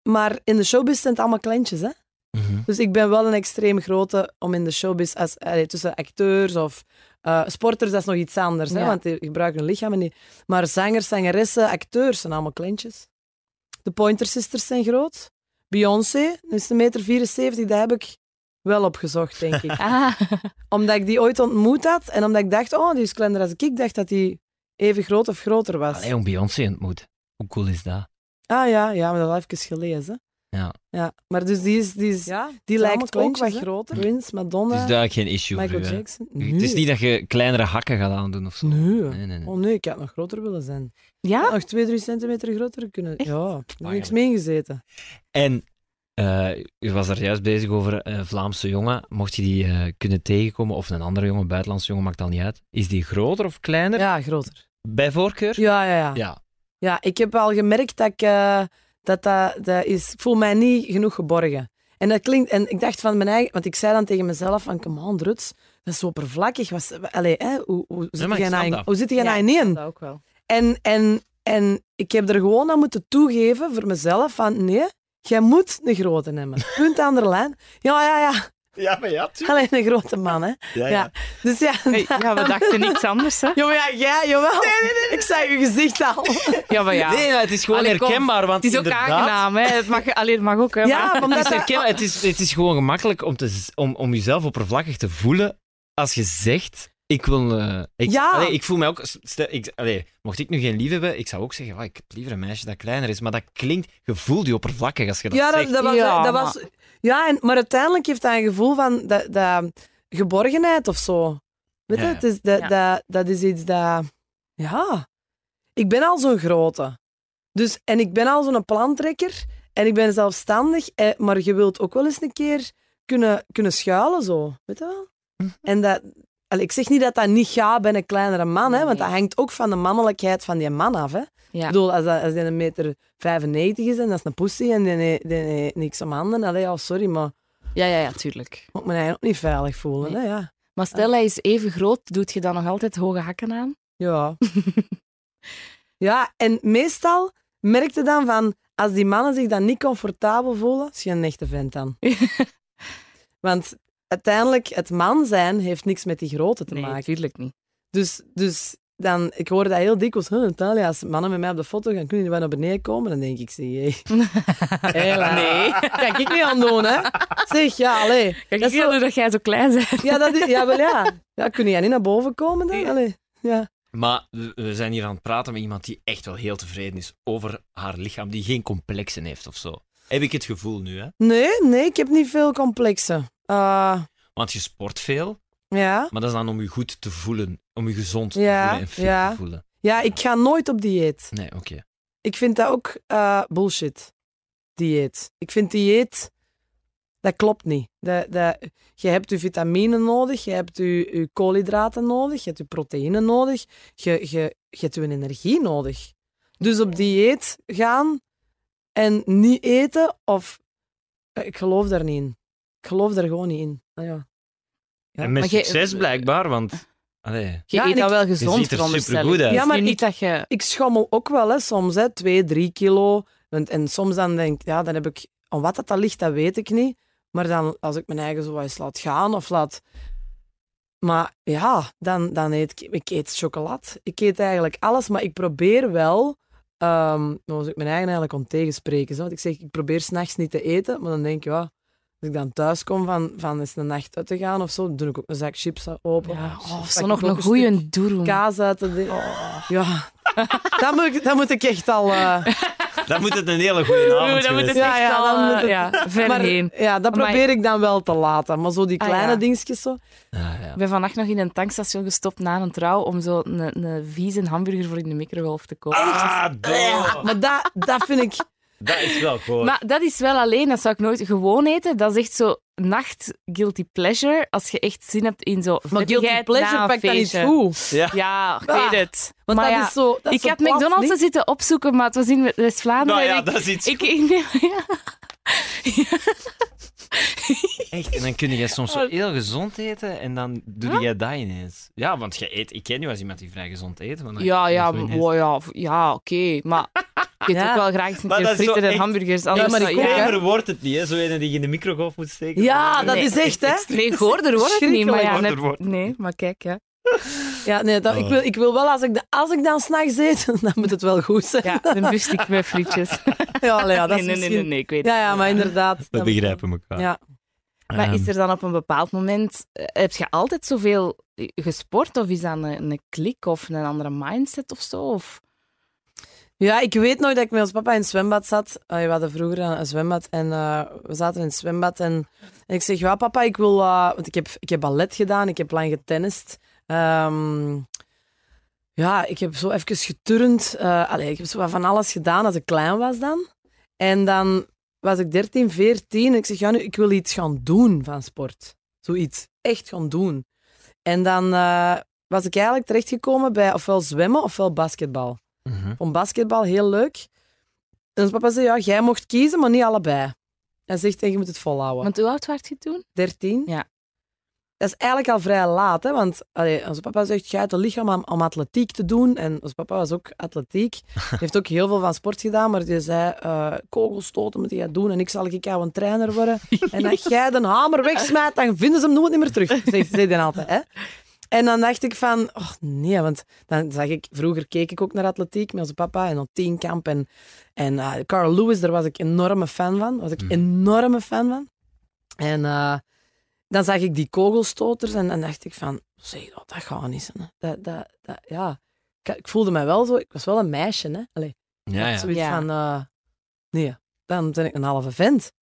maar in de showbiz zijn het allemaal kleintjes, hè? Mhm. Dus ik ben wel een extreem grote om in de showbiz... Als, allee, tussen acteurs of eh, sporters, dat is nog iets anders. Hè? Want die gebruiken hun lichaam niet. Maar zangers, zangeressen, acteurs zijn allemaal kleintjes. De Pointer Sisters zijn groot. Beyoncé is een meter 74, dat heb ik wel opgezocht, denk ik Ah, omdat ik die ooit ontmoet had en omdat ik dacht, oh, die is kleiner als ik. Ik dacht dat die even groot of groter was. Allee, om Beyoncé ontmoet. Hoe cool is dat? Ah ja, ja, maar dat had ik even gelezen. Ja. Ja, maar dus die, is, die, is, ja, die lijkt ook wat hè? groter. Prince, Madonna, Het is duidelijk geen issue Michael voor u. Jackson. Het is niet dat je kleinere hakken gaat aandoen of zo. Nee. nee, nee. nee. Oh nee, ik had nog groter willen zijn. Ja? Nog twee, drie centimeter groter kunnen. Echt? Ja, heb niks mee ingezeten. En eh, u was er juist bezig over een Vlaamse jongen. Mocht je die eh, kunnen tegenkomen, of een andere jongen, buitenlandse jongen, maakt al niet uit. Is die groter of kleiner? Ja, groter. Bij voorkeur? Ja, ja, ja. Ja. Ja, ik heb al gemerkt dat ik, eh, dat, dat, dat is... Ik voel mij niet genoeg geborgen. En dat klinkt... En ik dacht van mijn eigen... Want ik zei dan tegen mezelf van, come on, Druts, dat is zo oppervlakkig. Was, allee, hè, hoe, hoe zit jij nou snap in- dat. hoe zit jij nou Ja, in één? Dat ook wel. En, en En ik heb er gewoon aan moeten toegeven voor mezelf van nee, jij moet een grote nemen. Punt aan de lijn. Ja, ja, ja. Ja, maar ja, Alleen een grote man, hè. Ja, Ja. Dus ja... Hey, ja, we dachten niks anders, hè? Ja, maar ja, jij, jawel. Ik zag je gezicht al. Ja, maar ja. Nee, maar het is gewoon Allee, herkenbaar. Want Het is ook inderdaad, aangenaam, hè? Het mag, alleen, het mag ook, hè? Ja, maar- Het omdat is, dat- herkenbaar. Het, is, het is gewoon gemakkelijk om, te, om, om jezelf oppervlakkig te voelen als je zegt... Ik wil... eh, ik, Ja. allee, ik voel mij ook... stel- ik, allee, mocht ik nu geen lief hebben, ik zou ook zeggen, "Wauw, ik heb liever een meisje dat kleiner is. Maar dat klinkt... Je voelt je oppervlakkig als je dat ja, zegt. dat, dat was... Ja, dat maar- was ja en, maar uiteindelijk heeft dat een gevoel van dat, dat geborgenheid of zo. Weet je, Ja. het is, dat, Ja. dat, dat is iets dat... Ja. Ik ben al zo'n grote. Dus, en ik ben al zo'n plantrekker. En ik ben zelfstandig. Eh, maar je wilt ook wel eens een keer kunnen, kunnen schuilen, zo. Weet je wel? Mhm. En dat... allee, ik zeg niet dat dat niet gaat bij een kleinere man, hè, want dat hangt ook van de mannelijkheid van die man af. Hè. Ja. Ik bedoel, als, dat, als die een meter 95 is en dat is een pussy en die, heeft- niks om handen, allee, ja, sorry, maar Ja, ja, ja, tuurlijk. moet me eigenlijk ook niet veilig voelen. Nee. Hè, ja. Maar stel, hij is even groot, doet je dan nog altijd hoge hakken aan? Ja. ja, en meestal merk je dan van, als die mannen zich dan niet comfortabel voelen, is je een echte vent dan. Want uiteindelijk, het man zijn heeft niks met die grootte te Nee, maken. natuurlijk niet. Dus, dus dan, ik hoor dat heel dikwijls, huh, Natalia, als mannen met mij op de foto gaan, kunnen die wel naar beneden komen? Dan denk ik, zeg, hey. Hela. Nee. Kan ik niet aan doen, hè? Zeg, ja, allee. Kijk, Dat ik is zo- dat jij zo klein bent. Ja, dat is, ja, wel ja. Ja, kun jij niet naar boven komen dan? Ja. Allee. Ja. Maar we- we zijn hier aan het praten met iemand die echt wel heel tevreden is over haar lichaam, die geen complexen heeft of zo. Heb ik het gevoel nu, hè? Nee, nee, ik heb niet veel complexen. Uh, Want je sport veel, ja. maar dat is dan om je goed te voelen, om je gezond te Ja, voelen en fit ja. te voelen. ja, ik ga nooit op dieet. Nee, oké. Ik vind dat ook eh, bullshit. Dieet. Ik vind dieet, dat klopt niet. Dat, dat, je hebt je vitamine nodig, je hebt je, je koolhydraten nodig, je hebt je proteïne nodig, je, je, je hebt je energie nodig. Dus op dieet gaan en niet eten, of ik geloof daar niet in. Ik geloof daar gewoon niet in. Nou ja. Ja, en met maar jij- succes blijkbaar, want... Allee, Je Ja, eet dat wel je gezond, ziet er veronderstel ik. supergoed uit. Ja, maar maar ik- niet dat je... ik schommel ook wel, hè, soms, hè, twee, drie kilo. En, en soms dan denk ik, ja, dan heb ik, om wat dat, dat ligt, dat weet ik niet. Maar dan, als ik mijn eigen zo eens laat gaan of laat. Maar ja, dan, dan eet ik, ik eet chocolade. Ik eet eigenlijk alles, maar ik probeer wel. Ehm dan moet ik mijn eigen eigenlijk om tegenspreken. Zo. Want ik zeg, ik probeer s'nachts niet te eten, maar dan denk ik, ja, als ik dan thuis kom van, van eens een nacht uit te gaan of zo, dan doe ik ook een zak chips open. Ja, oh, zo nog een stuk goeie doen. kaas uit te doen. Ja, dat moet, ik, dat moet ik echt al. eh, Dan moet het een hele goede avond dan moet het Ja, echt ja, al, dan moet eh, het- ja, ver maar, heen. Ja, dat Amai. probeer ik dan wel te laten. Maar zo die Ah, kleine ja. dingetjes zo. Ah, ja. Ik ben vannacht nog in een tankstation gestopt na een trouw om zo een, een vieze hamburger voor in de microgolf te kopen. Ah. Maar dat, dat vind ik. Dat is wel goed. Maar dat is wel alleen, dat zou ik nooit gewoon eten. Dat is echt zo nacht guilty pleasure. Als je echt zin hebt in zo Maar guilty pleasure een pakt dat niet goed. Ja. Ja, ik Ah, weet het. Want maar dat ja, is zo. Dat is ik zo had plat, McDonald's niet? zitten opzoeken, maar het was in West-Vlaanderen. Nou ja, ik, dat is iets ik, ik, nee, ja. Echt, en dan kun je soms zo heel gezond eten en dan doe jij dat ineens. Ja, want je eet, ik ken je als iemand die vrij gezond eet. Maar dan- Ja, ja, wow, ja, ja oké. Maar ik eet Ja. ook wel graag eens een Maar keer frieten en echt- hamburgers. Anders maar ik ja. hè. Kleiner wordt het niet, hè? Zo een die je in de microgolf moet steken. Ja, dat Nee, is echt, hè? Nee, goorder wordt het niet. Maar ja, net, goorder wordt het. nee, maar kijk, ja. Ja, nee, dat, ik, wil, ik wil wel, als ik, de- als ik dan s'nachts eet, dan moet het wel goed zijn. Ja, een biefstuk met frietjes. Ja, allee, ja dat nee, is nee, nee, misschien... nee, nee, ik weet Ja, het. ja, maar inderdaad. We dat- begrijpen elkaar. Ja. Maar Ehm, is er dan op een bepaald moment... eh, Heb je altijd zoveel gesport? Of is dat een, een klik of een andere mindset of zo? Of... Ja, ik weet nog dat ik met ons papa in het zwembad zat. We hadden vroeger een, een zwembad en eh, we zaten in het zwembad. En, en ik zeg, ja papa, ik wil... eh, want ik heb, ik heb ballet gedaan, ik heb lang getennist. Ehm, ja, ik heb zo even geturnd. eh allee, ik heb zo wat van alles gedaan als ik klein was dan. En dan was ik 13, 14 en ik zeg, ja, nu, ik wil iets gaan doen van sport. Zoiets. Echt gaan doen. En dan eh, was ik eigenlijk terechtgekomen bij ofwel zwemmen ofwel basketbal mhm. vond basketbal heel leuk. En ons papa zei, ja, jij mocht kiezen, maar niet allebei. Hij zegt, en je moet het volhouden. Want hoe oud werd je toen? 13. Ja. Dat is eigenlijk al vrij laat. Hè? Want allee, onze papa zegt, je hebt een lichaam om, om atletiek te doen. En onze papa was ook atletiek. Hij heeft ook heel veel van sport gedaan. Maar die zei, eh kogelstoten moet je doen. En ik zal ik jou een trainer worden. en als jij de hamer wegsmijt, dan vinden ze hem nooit meer terug. Zegt hij altijd. Hè? En dan dacht ik van, oh nee, want dan zag ik, vroeger keek ik ook naar atletiek met onze papa en op tienkamp. En, en eh, Carl Lewis, daar was ik enorme fan van. was ik Mm. enorme fan van. En eh, dan zag ik die kogelstoters en dan dacht ik van, zeg, dat, dat gaat niet. Hè. Dat, dat, dat, ja. ik, ik voelde me wel zo, ik was wel een meisje. Hè? Allee, Ja, ja. Zoiets Ja. van, eh, nee, dan ben ik een halve vent.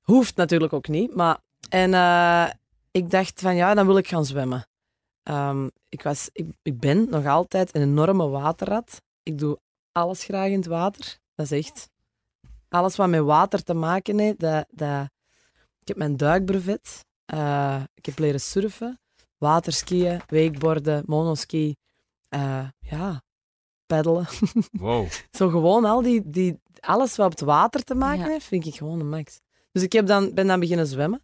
Hoeft natuurlijk ook niet, maar... En eh, ik dacht van, ja, dan wil ik gaan zwemmen. Ehm, ik, was, ik, ik ben nog altijd een enorme waterrat. Ik doe alles graag in het water. Dat is echt... Alles wat met water te maken heeft, dat... dat ik heb mijn duikbrevet. Eh, ik heb leren surfen, waterskiën, wakeboarden, monoski. Eh, ja, peddelen. Wow. Zo gewoon al die, die, alles wat op het water te maken Ja. heeft, vind ik gewoon een max. Dus ik heb dan, ben dan beginnen zwemmen.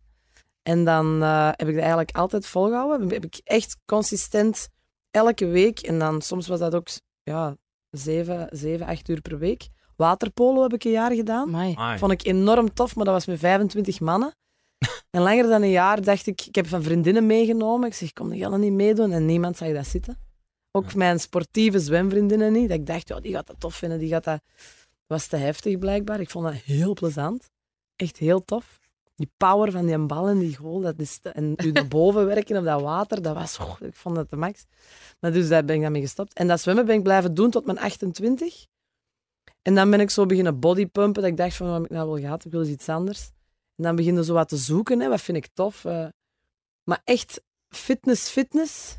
En dan eh, heb ik dat eigenlijk altijd volgehouden. Heb ik echt consistent elke week, en dan soms was dat ook ja, zeven, zeven, acht uur per week. Waterpolo heb ik een jaar gedaan. Amai. Amai. Vond ik enorm tof, maar dat was met 25 mannen. En langer dan een jaar dacht ik, ik heb van vriendinnen meegenomen. Ik zeg, kom die gaan niet meedoen. En niemand zag dat zitten. Ook mijn sportieve zwemvriendinnen niet. Dat ik dacht, ja, die gaat dat tof vinden. Die gaat dat... Dat was te heftig blijkbaar. Ik vond dat heel plezant. Echt heel tof. Die power van die bal en die goal. Dat is te- en u naar boven werken op dat water. Dat was... oh, ik vond dat de max. Maar dus daar ben ik dan mee gestopt. En dat zwemmen ben ik blijven doen tot mijn 28. En dan ben ik zo beginnen bodypumpen. Dat ik dacht van, wat heb ik nou wel gehad? Ik wil eens iets anders. En dan begin je zo wat te zoeken. Hè. Wat vind ik tof? eh. maar echt fitness, fitness,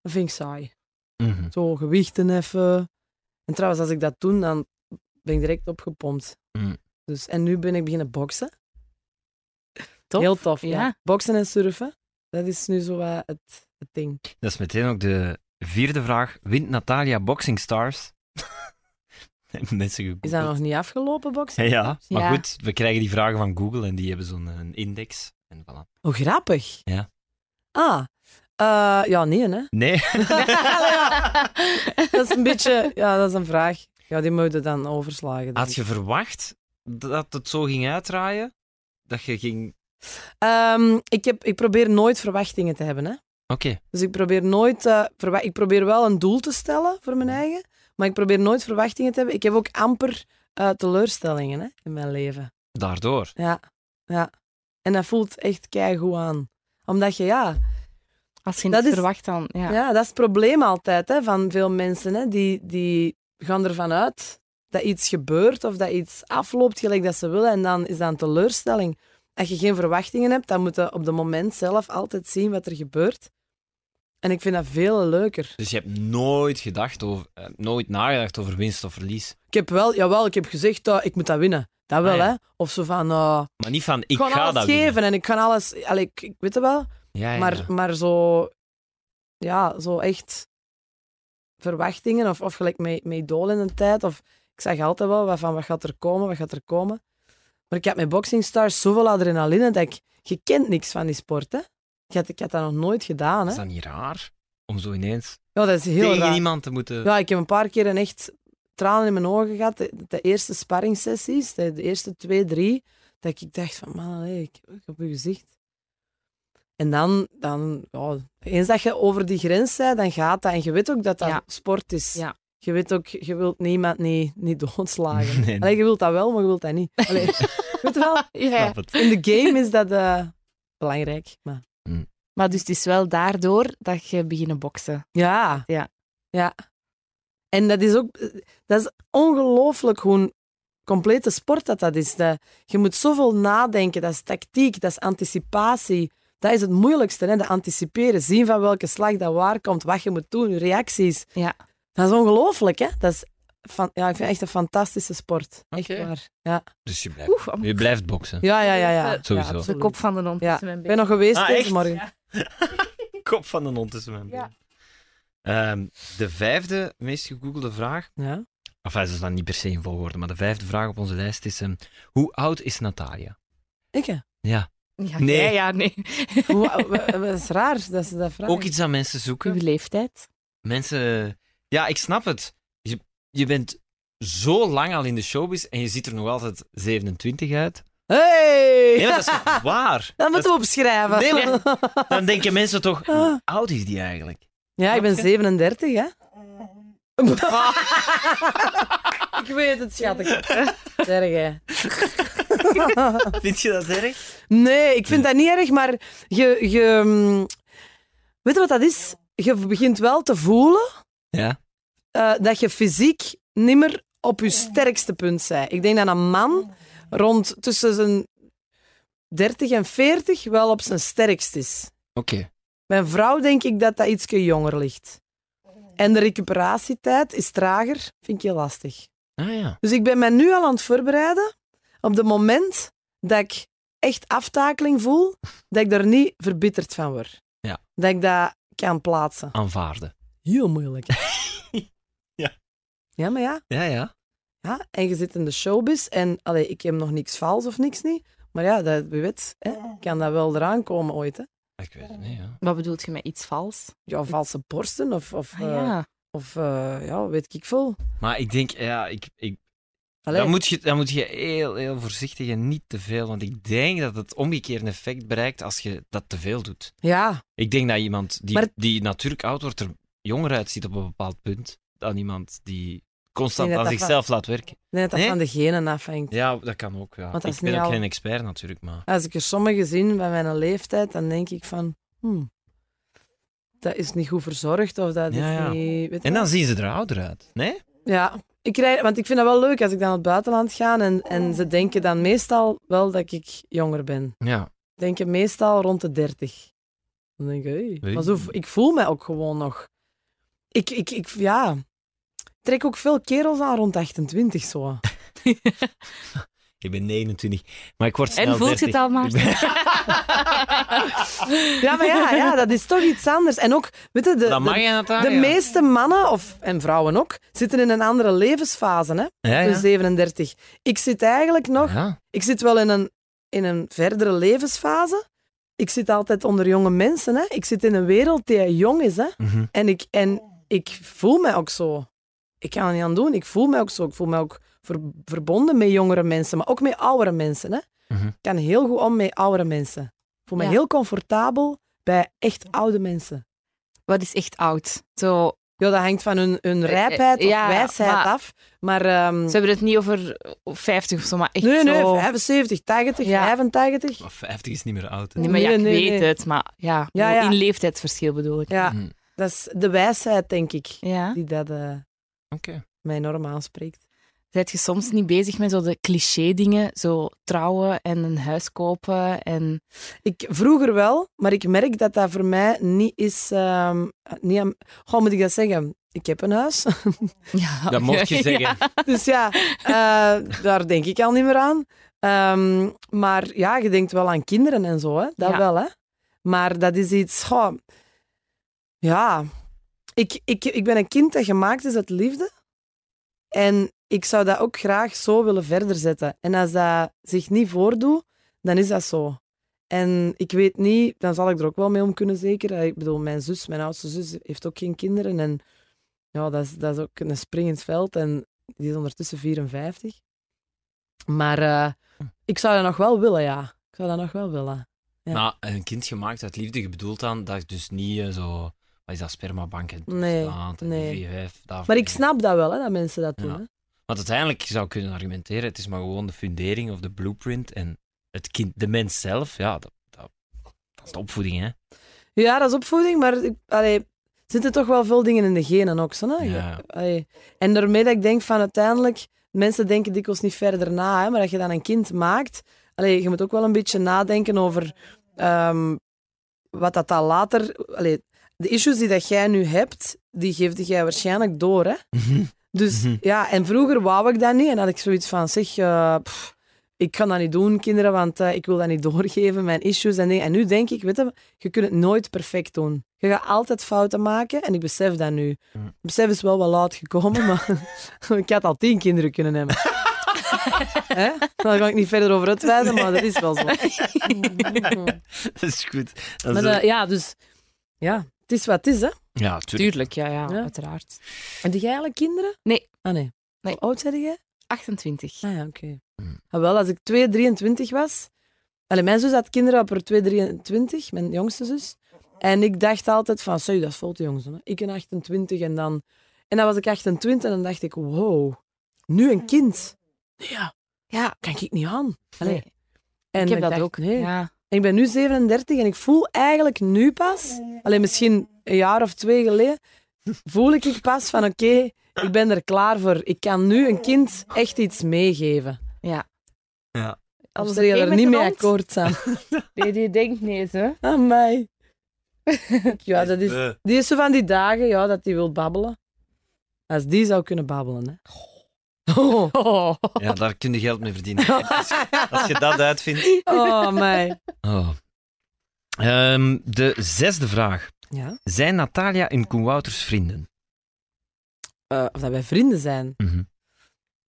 dat vind ik saai. Mhm. Zo gewichten even. En trouwens, als ik dat doe, dan ben ik direct opgepompt. Mm. Dus, en nu ben ik beginnen boksen. Tof. Heel tof, ja. Ja. Boksen en surfen, dat is nu zo wat het, het ding. Dat is meteen ook de vierde vraag. Wint Natalia Boxing Stars? Hebben Mensen gegoogeld. Is dat nog niet afgelopen, boksen? Ja, maar Ja. goed, we krijgen die vragen van Google en die hebben zo'n een index. En voilà. Oh, grappig. Ja. Ah, eh, ja, nee, hè. Nee, Dat is een beetje, ja, dat is een vraag. Ja, die moet je dan overslagen. had je verwacht dat het zo ging uitdraaien? Dat je ging... Ehm, ik, heb, ik probeer nooit verwachtingen te hebben, hè. Oké. Dus ik probeer nooit... eh, ik probeer wel een doel te stellen voor mijn eigen, maar ik probeer nooit verwachtingen te hebben. Ik heb ook amper eh, teleurstellingen hè, in mijn leven. Daardoor. Ja, ja. En dat voelt echt keigoed aan. Omdat je, ja... Als je Dat niet is- verwacht dan... Ja. Ja, dat is het probleem altijd hè, van veel mensen. Hè. Die, die gaan ervan uit dat iets gebeurt of dat iets afloopt gelijk dat ze willen. En dan is dat een teleurstelling. Als je geen verwachtingen hebt, dan moet je op het moment zelf altijd zien wat er gebeurt. En ik vind dat veel leuker. Dus je hebt nooit gedacht over, eh, nooit nagedacht over winst of verlies. Ik heb wel, jawel, ik heb gezegd, uh, ik moet dat winnen. Dat wel, Ah, ja. hè. Of zo van, uh, Maar niet van, ik ik ga ga alles dat geven winnen. en ik kan alles... Allee, ik, ik weet het wel. Ja, ja, Maar, ja. maar zo, ja, zo echt verwachtingen of, of gelijk met, met Idol in een tijd. Of, ik zag altijd wel wat van wat gaat er komen, wat gaat er komen. Maar ik had met Boxing Stars zoveel adrenaline dat ik... Je kent niks van die sport, hè. Ik had, ik had dat nog nooit gedaan, hè. Is dat niet raar? Om zo ineens Ja, dat is heel tegen raar. iemand te moeten... Ja, ik heb een paar keer een echt tranen in mijn ogen gehad. De, de eerste sparringssessies, de, de eerste twee, drie, dat ik dacht van, man, allee, ik, ik op je gezicht. En dan, dan ja, eens dat je over die grens bent, dan gaat dat. En je weet ook dat dat Ja. sport is. Ja. Je weet ook, je wilt niemand niet, niet doodslagen. Nee. Allee, je wilt dat wel, maar je wilt dat niet. Allee, weet je wel? Ja. In de game is dat eh, belangrijk. Maar, Maar dus het is wel daardoor dat je beginnen boksen. ja. Ja. Ja. En dat is ook... Dat is ongelooflijk hoe een complete sport dat dat is. Dat, je moet zoveel nadenken. Dat is tactiek, dat is anticipatie. Dat is het moeilijkste, hè? de anticiperen. Zien van welke slag dat waar komt, wat je moet doen, je reacties. Ja. Dat is ongelooflijk, hè? Dat is van, ja, ik vind het echt een fantastische sport. Echt waar. Ja, Dus je blijft, Oeh, je blijft boksen. ja, ja. ja, ja. Sowieso. Ja, de kop van de hond Ja. Ik ben nog geweest Ah, deze morgen. Kop van de hond tussen mijn benen. Ehm, de vijfde meest gegoogelde vraag. Ja. Enfin, ze is dan niet per se in volgorde, maar de vijfde vraag op onze lijst is: ehm, hoe oud is Natalia? Ik, hè? Ja. Ja, Nee. ja, nee. Dat is raar, dat is dat vraag. Ook iets aan mensen zoeken. Uw leeftijd. Mensen, ja, ik snap het. Je, je bent zo lang al in de showbiz en je ziet er nog altijd 27 uit. Hey! Nee, maar dat is toch waar? Dat moeten we opschrijven. Nee, maar- Dan denken mensen toch, hoe oud is die eigenlijk? Ja, ik ben Snap je? 37, hè? ik weet het, schatje. Erg, hè? Vind je dat erg? Nee, ik vind dat niet erg, maar je, je... mm, Weet je wat dat is? Je begint wel te voelen Ja. eh, dat je fysiek niet meer op je sterkste punt bent. Ik denk dat een man rond tussen zijn 30 en 40 wel op zijn sterkst is. Oké. Bij een vrouw denk ik dat dat ietsje jonger ligt. En de recuperatietijd is trager, vind ik heel lastig. Ah ja. Dus ik ben mij nu al aan het voorbereiden op het moment dat ik echt aftakeling voel, dat ik er niet verbitterd van word. Ja. Dat ik dat kan plaatsen. Aanvaarden. Heel moeilijk. Ja. Ja, maar ja. Ja, ja. Ja. En je zit in de showbiz en allee, ik heb nog niks vals of niks niet. Maar ja, dat, wie weet, hè, kan dat wel eraan komen ooit. Hè. Ik weet het niet, ja. Wat bedoelt je met iets vals? Ja, valse borsten of, of, Ah, eh, ja. of eh, ja, weet ik veel. Maar ik denk, ja, ik, ik, Allee, dan, moet je, dan moet je heel, heel voorzichtig en niet te veel. Want ik denk dat het omgekeerde effect bereikt als je dat te veel doet. Ja, Ik denk dat iemand die, Maar- die natuurlijk oud wordt er jonger uitziet op een bepaald punt dan iemand die constant aan zichzelf laat werken. denk dat dat Nee? van de genen afhangt. Ja, dat kan ook. Ja. Want Ik is ben ook al- geen expert natuurlijk, maar... Als ik er sommige zie bij mijn leeftijd, dan denk ik van... hmm, dat is niet goed verzorgd of dat Ja, is niet... Weet En dan zien ze er ouder uit. Nee? Ja, ik krijg, want ik vind dat wel leuk als ik dan naar het buitenland ga en, en ze denken dan meestal wel dat ik jonger ben. Ja. Denken meestal rond de 30. Dan denk ik, hey. Hey. maar zo, ik voel mij ook gewoon nog. Ik, ik, ik, ja, trek ook veel kerels aan rond 28 zo. Ik ben 29, maar ik word snel En voelt je het 30. al, ben- Ja, maar ja, ja, dat is toch iets anders. En ook, weet je, de, Dat mag de, je Natalia. de meeste mannen, of, en vrouwen ook, zitten in een andere levensfase, hè? Ja, De ja. 37. Ik zit eigenlijk nog... Ja. Ik zit wel in een, in een verdere levensfase. Ik zit altijd onder jonge mensen, hè? Ik zit in een wereld die jong is, hè? Mhm. En ik, en ik voel mij ook zo. Ik kan er niet aan doen. Ik voel mij ook zo. Ik voel mij ook ver- verbonden met jongere mensen, maar ook met oudere mensen. Hè? Mhm. Ik kan heel goed om met oudere mensen. Ik voel me Ja. heel comfortabel bij echt oude mensen. Wat is echt oud? Zo, Ja, dat hangt van hun, hun rijpheid of Eh, ja, wijsheid maar- af. Maar ehm, ze hebben het niet over 50 of zo, maar echt nee, nee, zo... 75, 80, Ja. 85. Maar 50 is niet meer oud. hè. Nee, maar ja, ik nee, weet nee. het, maar ja, Ja, ja. in leeftijdsverschil bedoel ik. Ja, Mhm. dat is de wijsheid, denk ik, Ja. die dat eh, Oké. mij enorm aanspreekt. Zijt je soms niet bezig met zo de cliché-dingen, zo trouwen en een huis kopen en... Ik, vroeger wel, maar ik merk dat dat voor mij niet is... ehm niet aan, Goh, moet ik dat zeggen? Ik heb een huis. Ja, Dat mocht je zeggen. Ja. dus ja, eh, daar denk ik al niet meer aan. Ehm, maar ja, je denkt wel aan kinderen en zo, hè? dat Ja. wel. Hè? Maar dat is iets... goh, ja, ik, ik, ik ben een kind dat gemaakt is uit liefde. En ik zou dat ook graag zo willen verder zetten. En als dat zich niet voordoet, dan is dat zo. En ik weet niet, dan zal ik er ook wel mee om kunnen, zeker. Ik bedoel, mijn zus, mijn oudste zus, heeft ook geen kinderen. En ja, dat is, dat is ook een springend veld. En die is ondertussen 54. Maar eh, ik zou dat nog wel willen, ja. Ik zou dat nog wel willen. Ja. Nou, een kind gemaakt uit liefde, je bedoelt dan dat je dus niet eh, zo... Wat is dat, spermabank en Nee, en nee. Maar ik snap dat wel, hè, dat mensen dat doen. Ja. Hè. Want uiteindelijk zou je kunnen argumenteren, het is maar gewoon de fundering of de blueprint en het kind, de mens zelf, ja, dat, dat, dat is de opvoeding, hè. Ja, dat is opvoeding, maar ik, allee, er zitten toch wel veel dingen in de genen ook. Zo, hè? Ja. Allee. En daarmee dat ik denk van uiteindelijk, mensen denken dikwijls niet verder na, hè, maar als je dan een kind maakt, allee, je moet ook wel een beetje nadenken over ehm, wat dat dan later... Allee, de issues die dat jij nu hebt, die geeft jij waarschijnlijk door, hè? Dus Mhm. ja, en vroeger wou ik dat niet. En had ik zoiets van, zeg, eh, pff, ik kan dat niet doen, kinderen, want eh, ik wil dat niet doorgeven, mijn issues en dingen. En nu denk ik, weet je, je kunt het nooit perfect doen. Je gaat altijd fouten maken en ik besef dat nu. Mhm. Het besef is wel wel laat gekomen, maar ik had al tien kinderen kunnen hebben. Hè? Daar ga ik niet verder over uitweiden, maar dat is wel zo. Dat is goed. Dat Maar is, eh, ja, dus... Ja, het is wat het is, hè. ja, tuurlijk. Tuurlijk, ja, ja, Ja. uiteraard. En die jij eigenlijk kinderen? Nee. Ah, nee. Nee. Hoe oud zei jij? 28. Ah ja, oké. Hmm. Ah, wel, als ik 2, 23 was... Allee, mijn zus had kinderen op haar 2, 23, mijn jongste zus. En ik dacht altijd van, sorry, dat is veel te jong. hè. Ik een 28 en dan... En dan was ik 28 en dan dacht ik, wow, nu een kind. Ja, Ja, kan ik niet aan. Allee. nee, En ik heb dat dacht, ook. Nee. Ja. Ik ben nu 37 en ik voel eigenlijk nu pas, alleen misschien een jaar of twee geleden, voel ik ik pas van oké, ik ben er klaar voor. Ik kan nu een kind echt iets meegeven. ja. Ja. Er je oké er niet mee akkoord zijn. Nee, die denkt nee, hè. Aan mij. Ja, dat is, Eh, die is zo van die dagen ja, dat hij wil babbelen. Als die zou kunnen babbelen, hè. Oh, Oh. ja, daar kun je geld mee verdienen. Als, als je dat uitvindt. oh mij. Oh. Ehm, de zesde vraag. Ja. Zijn Natalia en Koen Wouters vrienden? Eh, of dat wij vrienden zijn. Mhm.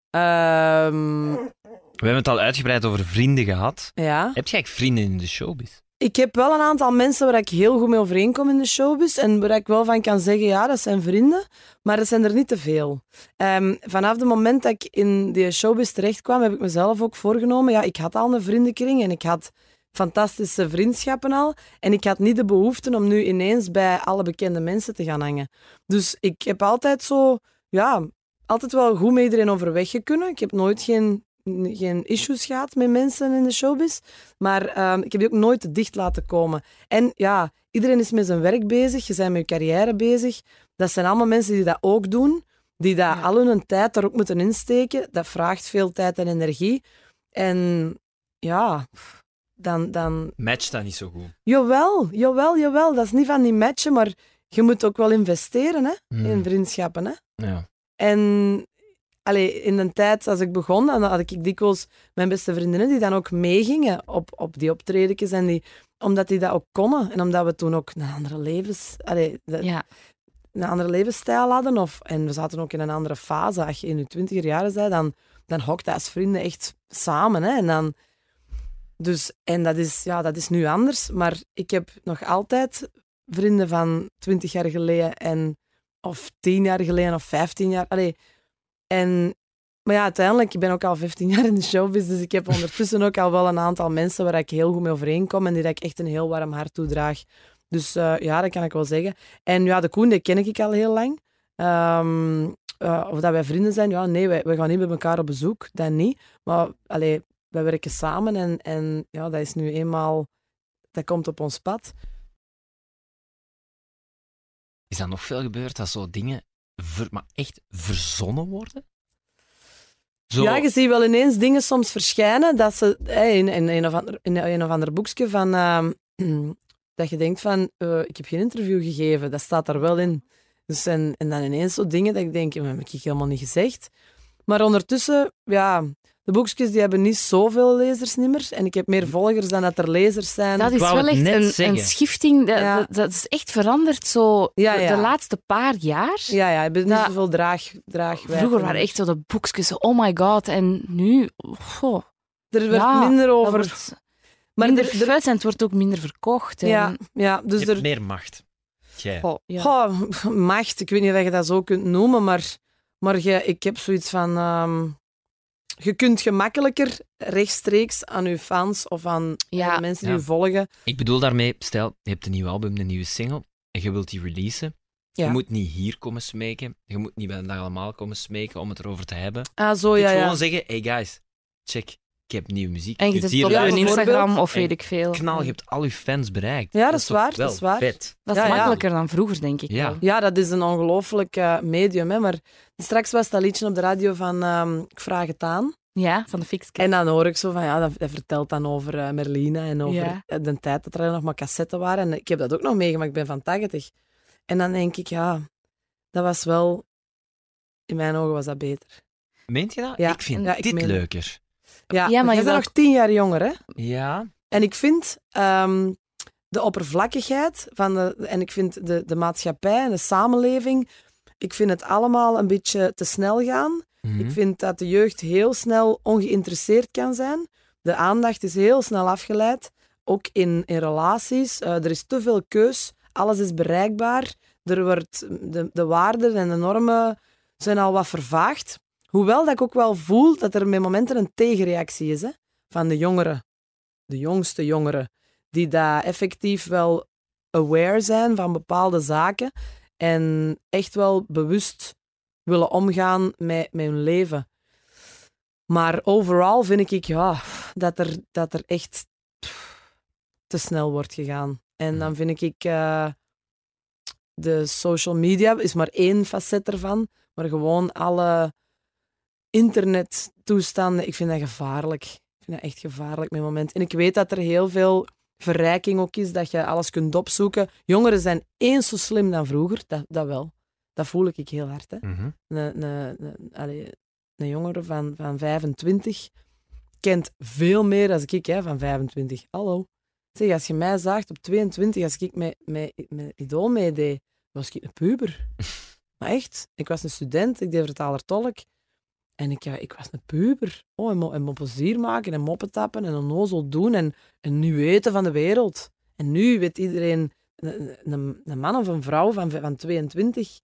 Ehm, We hebben het al uitgebreid over vrienden gehad. ja. Heb jij eigenlijk vrienden in de showbiz? Ik heb wel een aantal mensen waar ik heel goed mee overeenkom in de showbiz. En waar ik wel van kan zeggen, ja, dat zijn vrienden. Maar dat zijn er niet te veel. Ehm, vanaf het moment dat ik in die showbiz terecht kwam, heb ik mezelf ook voorgenomen. Ja, ik had al een vriendenkring en ik had fantastische vriendschappen al. En ik had niet de behoefte om nu ineens bij alle bekende mensen te gaan hangen. Dus ik heb altijd zo, ja, altijd wel goed met iedereen overweg kunnen. Ik heb nooit geen, geen issues gehad met mensen in de showbiz. Maar ehm, ik heb die ook nooit te dicht laten komen. En ja, iedereen is met zijn werk bezig. Je bent met je carrière bezig. Dat zijn allemaal mensen die dat ook doen. Die dat Ja. al hun tijd daar ook moeten insteken. Dat vraagt veel tijd en energie. En ja, dan... dan Matcht dat niet zo goed. jawel, jawel, jawel. Dat is niet van die matchen, maar je moet ook wel investeren hè, Hmm. in vriendschappen. Hè. Ja. En allee, in de tijd als ik begon, dan had ik dikwijls mijn beste vriendinnen die dan ook meegingen op, op die optredens. En die, omdat die dat ook konden. En omdat we toen ook een andere levens... Allee, de- Ja. een andere levensstijl hadden. Of, en we zaten ook in een andere fase. Als je in je twintiger jaren bent, dan, dan hokte als vrienden echt samen. Hè? En, dan, dus, en dat, is, ja, dat is nu anders. Maar ik heb nog altijd vrienden van twintig jaar geleden. En, of tien jaar geleden of vijftien jaar. Allee, en, maar ja, uiteindelijk, ik ben ook al 15 jaar in de showbiz. Dus ik heb ondertussen ook al wel een aantal mensen waar ik heel goed mee overeenkom. En die dat ik echt een heel warm hart toedraag. Dus eh, ja, dat kan ik wel zeggen. En ja, de Koen, die ken ik al heel lang. Ehm, eh, of dat wij vrienden zijn, ja, nee, wij, wij gaan niet bij elkaar op bezoek, dat niet. Maar allee, wij werken samen en, en ja, dat is nu eenmaal, dat komt op ons pad. Is dat nog veel gebeurd dat zo dingen ver- maar echt verzonnen worden? Zo, Ja, je ziet wel ineens dingen soms verschijnen dat ze in, in, een of ander, in een of ander boekje van ehm, dat je denkt van eh, ik heb geen interview gegeven, dat staat daar wel in. Dus en, en dan ineens zo dingen dat ik denk, dat heb ik helemaal niet gezegd. Maar ondertussen, ja, de boekjes die hebben niet zoveel lezers niet meer. En ik heb meer volgers dan dat er lezers zijn. Dat is wel echt een, een schifting. Dat, Ja. dat, is echt veranderd zo Ja, de, ja. de laatste paar jaar. Ja, ja, ik ben niet Dat- zoveel draag. Vroeger waren echt zo de boekjes, oh my god. En nu, goh, Er werd Ja, minder over. wordt maar minder er- er- en het wordt ook minder verkocht. En, ja, ja, dus je er, hebt meer macht. Jij. goh, ja. Goh, macht, ik weet niet of je dat zo kunt noemen, maar, maar je, ik heb zoiets van... ehm, je kunt gemakkelijker rechtstreeks aan je fans of aan Ja. de mensen Ja. die je volgen... Ik bedoel daarmee, stel, je hebt een nieuw album, een nieuwe single, en je wilt die releasen. Ja. Je moet niet hier komen smeken. Je moet niet bij de dag allemaal komen smeken om het erover te hebben. Ah, zo, Je ja, moet ja. gewoon zeggen, hey guys, check, ik heb nieuwe muziek. En je het op een. Instagram of weet ik veel. Knal, je hebt al je fans bereikt. Ja, dat is waar, dat is waar. Vet. Dat is Ja, ja. makkelijker dan vroeger, denk ik. Ja. wel. Ja, dat is een ongelooflijk eh, medium. Hè, maar straks was dat liedje op de radio van ehm, Ik vraag het aan. Ja, van de Fixke. En dan hoor ik zo van, ja, dat, dat vertelt dan over eh, Merlina en over Ja. eh, de tijd dat er nog maar cassetten waren. En ik heb dat ook nog meegemaakt, ik ben van 80. En dan denk ik, ja, dat was wel... In mijn ogen was dat beter. Meent je dat? Ja. Ik vind Ja, ik dit meen- leuker. Ja, Ja, maar je bent nog tien jaar jonger, hè? Ja. En ik vind ehm, de oppervlakkigheid van de, en ik vind de, de maatschappij en de samenleving, ik vind het allemaal een beetje te snel gaan. Mhm. Ik vind dat de jeugd heel snel ongeïnteresseerd kan zijn. De aandacht is heel snel afgeleid, ook in, in relaties. Eh, er is te veel keus, alles is bereikbaar. Er wordt, de, de waarden en de normen zijn al wat vervaagd. Hoewel dat ik ook wel voel dat er met momenten een tegenreactie is hè, van de jongeren, de jongste jongeren, die daar effectief wel aware zijn van bepaalde zaken en echt wel bewust willen omgaan met, met hun leven. Maar overal vind ik ja, dat, er, dat er echt te snel wordt gegaan. En dan vind ik eh, de social media is maar één facet ervan, maar gewoon alle internettoestanden, ik vind dat gevaarlijk. Ik vind dat echt gevaarlijk met moment. En ik weet dat er heel veel verrijking ook is, dat je alles kunt opzoeken. Jongeren zijn eens zo slim dan vroeger, dat, dat wel. Dat voel ik heel hard. Hè. Mhm. Een, een, een, allee, een jongere van, van 25 kent veel meer dan ik hè, van 25. Hallo. Zeg, als je mij zaagt op 22, als ik met, met, met Idool meedeed, was ik een puber. maar echt, ik was een student, ik deed vertaler-tolk. En ik, ja, ik was een puber. Oh, en, mo en mo plezier maken en moppen tappen en onnozel doen en, en nu weten van de wereld. En nu weet iedereen, een, een, een man of een vrouw van, van 22,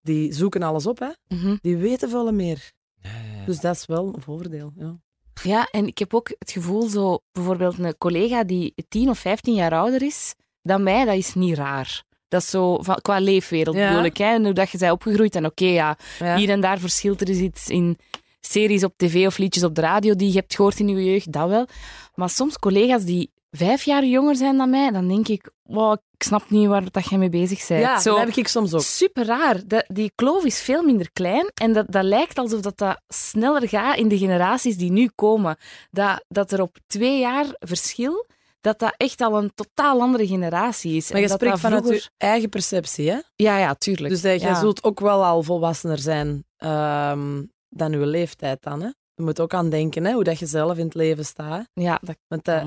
die zoeken alles op, hè. Mhm. Die weten veel meer. Ja, ja, ja. Dus dat is wel een voordeel. Ja. Ja, en ik heb ook het gevoel, zo bijvoorbeeld een collega die 10 of 15 jaar ouder is dan mij, dat is niet raar. Dat is zo van, qua leefwereld Ja. bedoel ik. Hè? En hoe dat je bent opgegroeid. En oké, ja, Ja. hier en daar verschilt er is iets in series op tv of liedjes op de radio die je hebt gehoord in je jeugd, dat wel. Maar soms collega's die vijf jaar jonger zijn dan mij, dan denk ik, wow, ik snap niet waar dat jij mee bezig bent. Ja, Zo, dat heb ik soms ook. Super raar. Dat, die kloof is veel minder klein en dat, dat lijkt alsof dat, dat sneller gaat in de generaties die nu komen. Dat, dat er op twee jaar verschil, dat dat echt al een totaal andere generatie is. Maar En je dat spreekt dat vanuit vroeger- je eigen perceptie, hè? Ja, ja, tuurlijk. Dus dat je Ja. zult ook wel al volwassener zijn ehm, dan je leeftijd dan, hè? Je moet ook aan denken, hè, hoe dat je zelf in het leven staat. Ja, dat Want dat,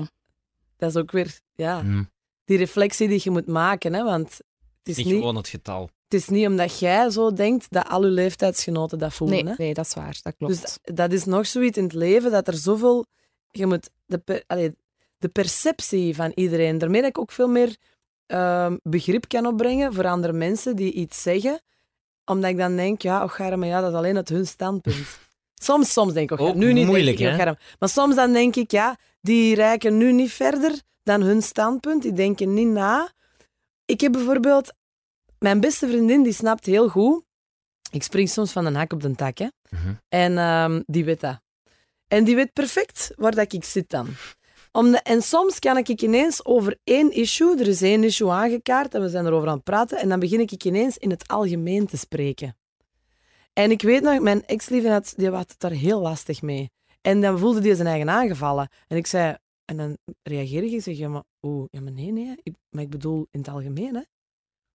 dat is ook weer, ja, Mhm. die reflectie die je moet maken, hè? Want het is, Niet niet, gewoon het getal. het is niet omdat jij zo denkt dat al je leeftijdsgenoten dat voelen, Nee, hè? nee, dat is waar. Dat klopt. Dus dat is nog zoiets in het leven dat er zoveel. Je moet de, allee, de perceptie van iedereen. Daarmee dat ik ook veel meer ehm, begrip kan opbrengen voor andere mensen die iets zeggen. Omdat ik dan denk, ja, maar ja, dat is alleen uit hun standpunt. Soms, soms denk ik, Ook nu niet. moeilijk, ik, hè? Germ. Maar soms dan denk ik, ja, die reiken nu niet verder dan hun standpunt. Die denken niet na. Ik heb bijvoorbeeld... Mijn beste vriendin, die snapt heel goed... Ik spring soms van een hak op de tak, hè. Mhm. En ehm, die weet dat. En die weet perfect waar dat ik zit dan. Omdat, en soms kan ik ineens over één issue, er is één issue aangekaart en we zijn erover aan het praten, en dan begin ik ineens in het algemeen te spreken. En ik weet nog, mijn ex-lieve had, die had het daar heel lastig mee. En dan voelde die zijn eigen aangevallen. En ik zei, en dan reageer ik en zeg, ja, maar, oeh, ja, maar nee, nee, ik, maar ik bedoel in het algemeen, hè.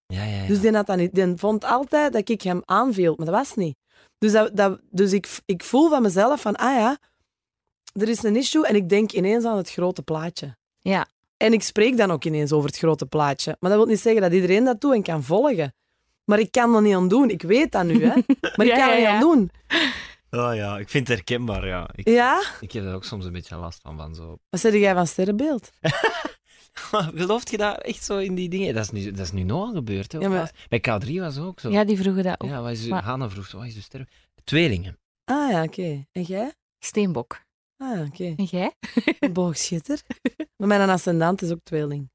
Ja, ja, ja. Dus die, had dat niet, die vond altijd dat ik hem aanviel, maar dat was niet. Dus, dat, dat, dus ik, ik voel van mezelf van, ah ja, er is een issue en ik denk ineens aan het grote plaatje. Ja. En ik spreek dan ook ineens over het grote plaatje. Maar dat wil niet zeggen dat iedereen dat doet en kan volgen. Maar ik kan er niet aan doen. Ik weet dat nu, hè. Maar ik Ja, kan er ja, niet ja. aan doen. Oh ja, ik vind het herkenbaar, ja. Ik, Ja? ik heb daar ook soms een beetje last van, van zo... Wat zeg jij van sterrenbeeld? Gelooft je daar echt zo in die dingen? Dat is nu, dat is nu nog gebeurd, hè. Ja, maar- Bij K3 was het ook zo. Ja, die vroegen dat ook. Ja, wat is, Maar- Hanna vroeg zo, wat is de sterren? Tweelingen. Ah ja, oké. En jij? Steenbok. Ah, oké. En jij? Boogschutter. Maar mijn ascendant is ook tweeling.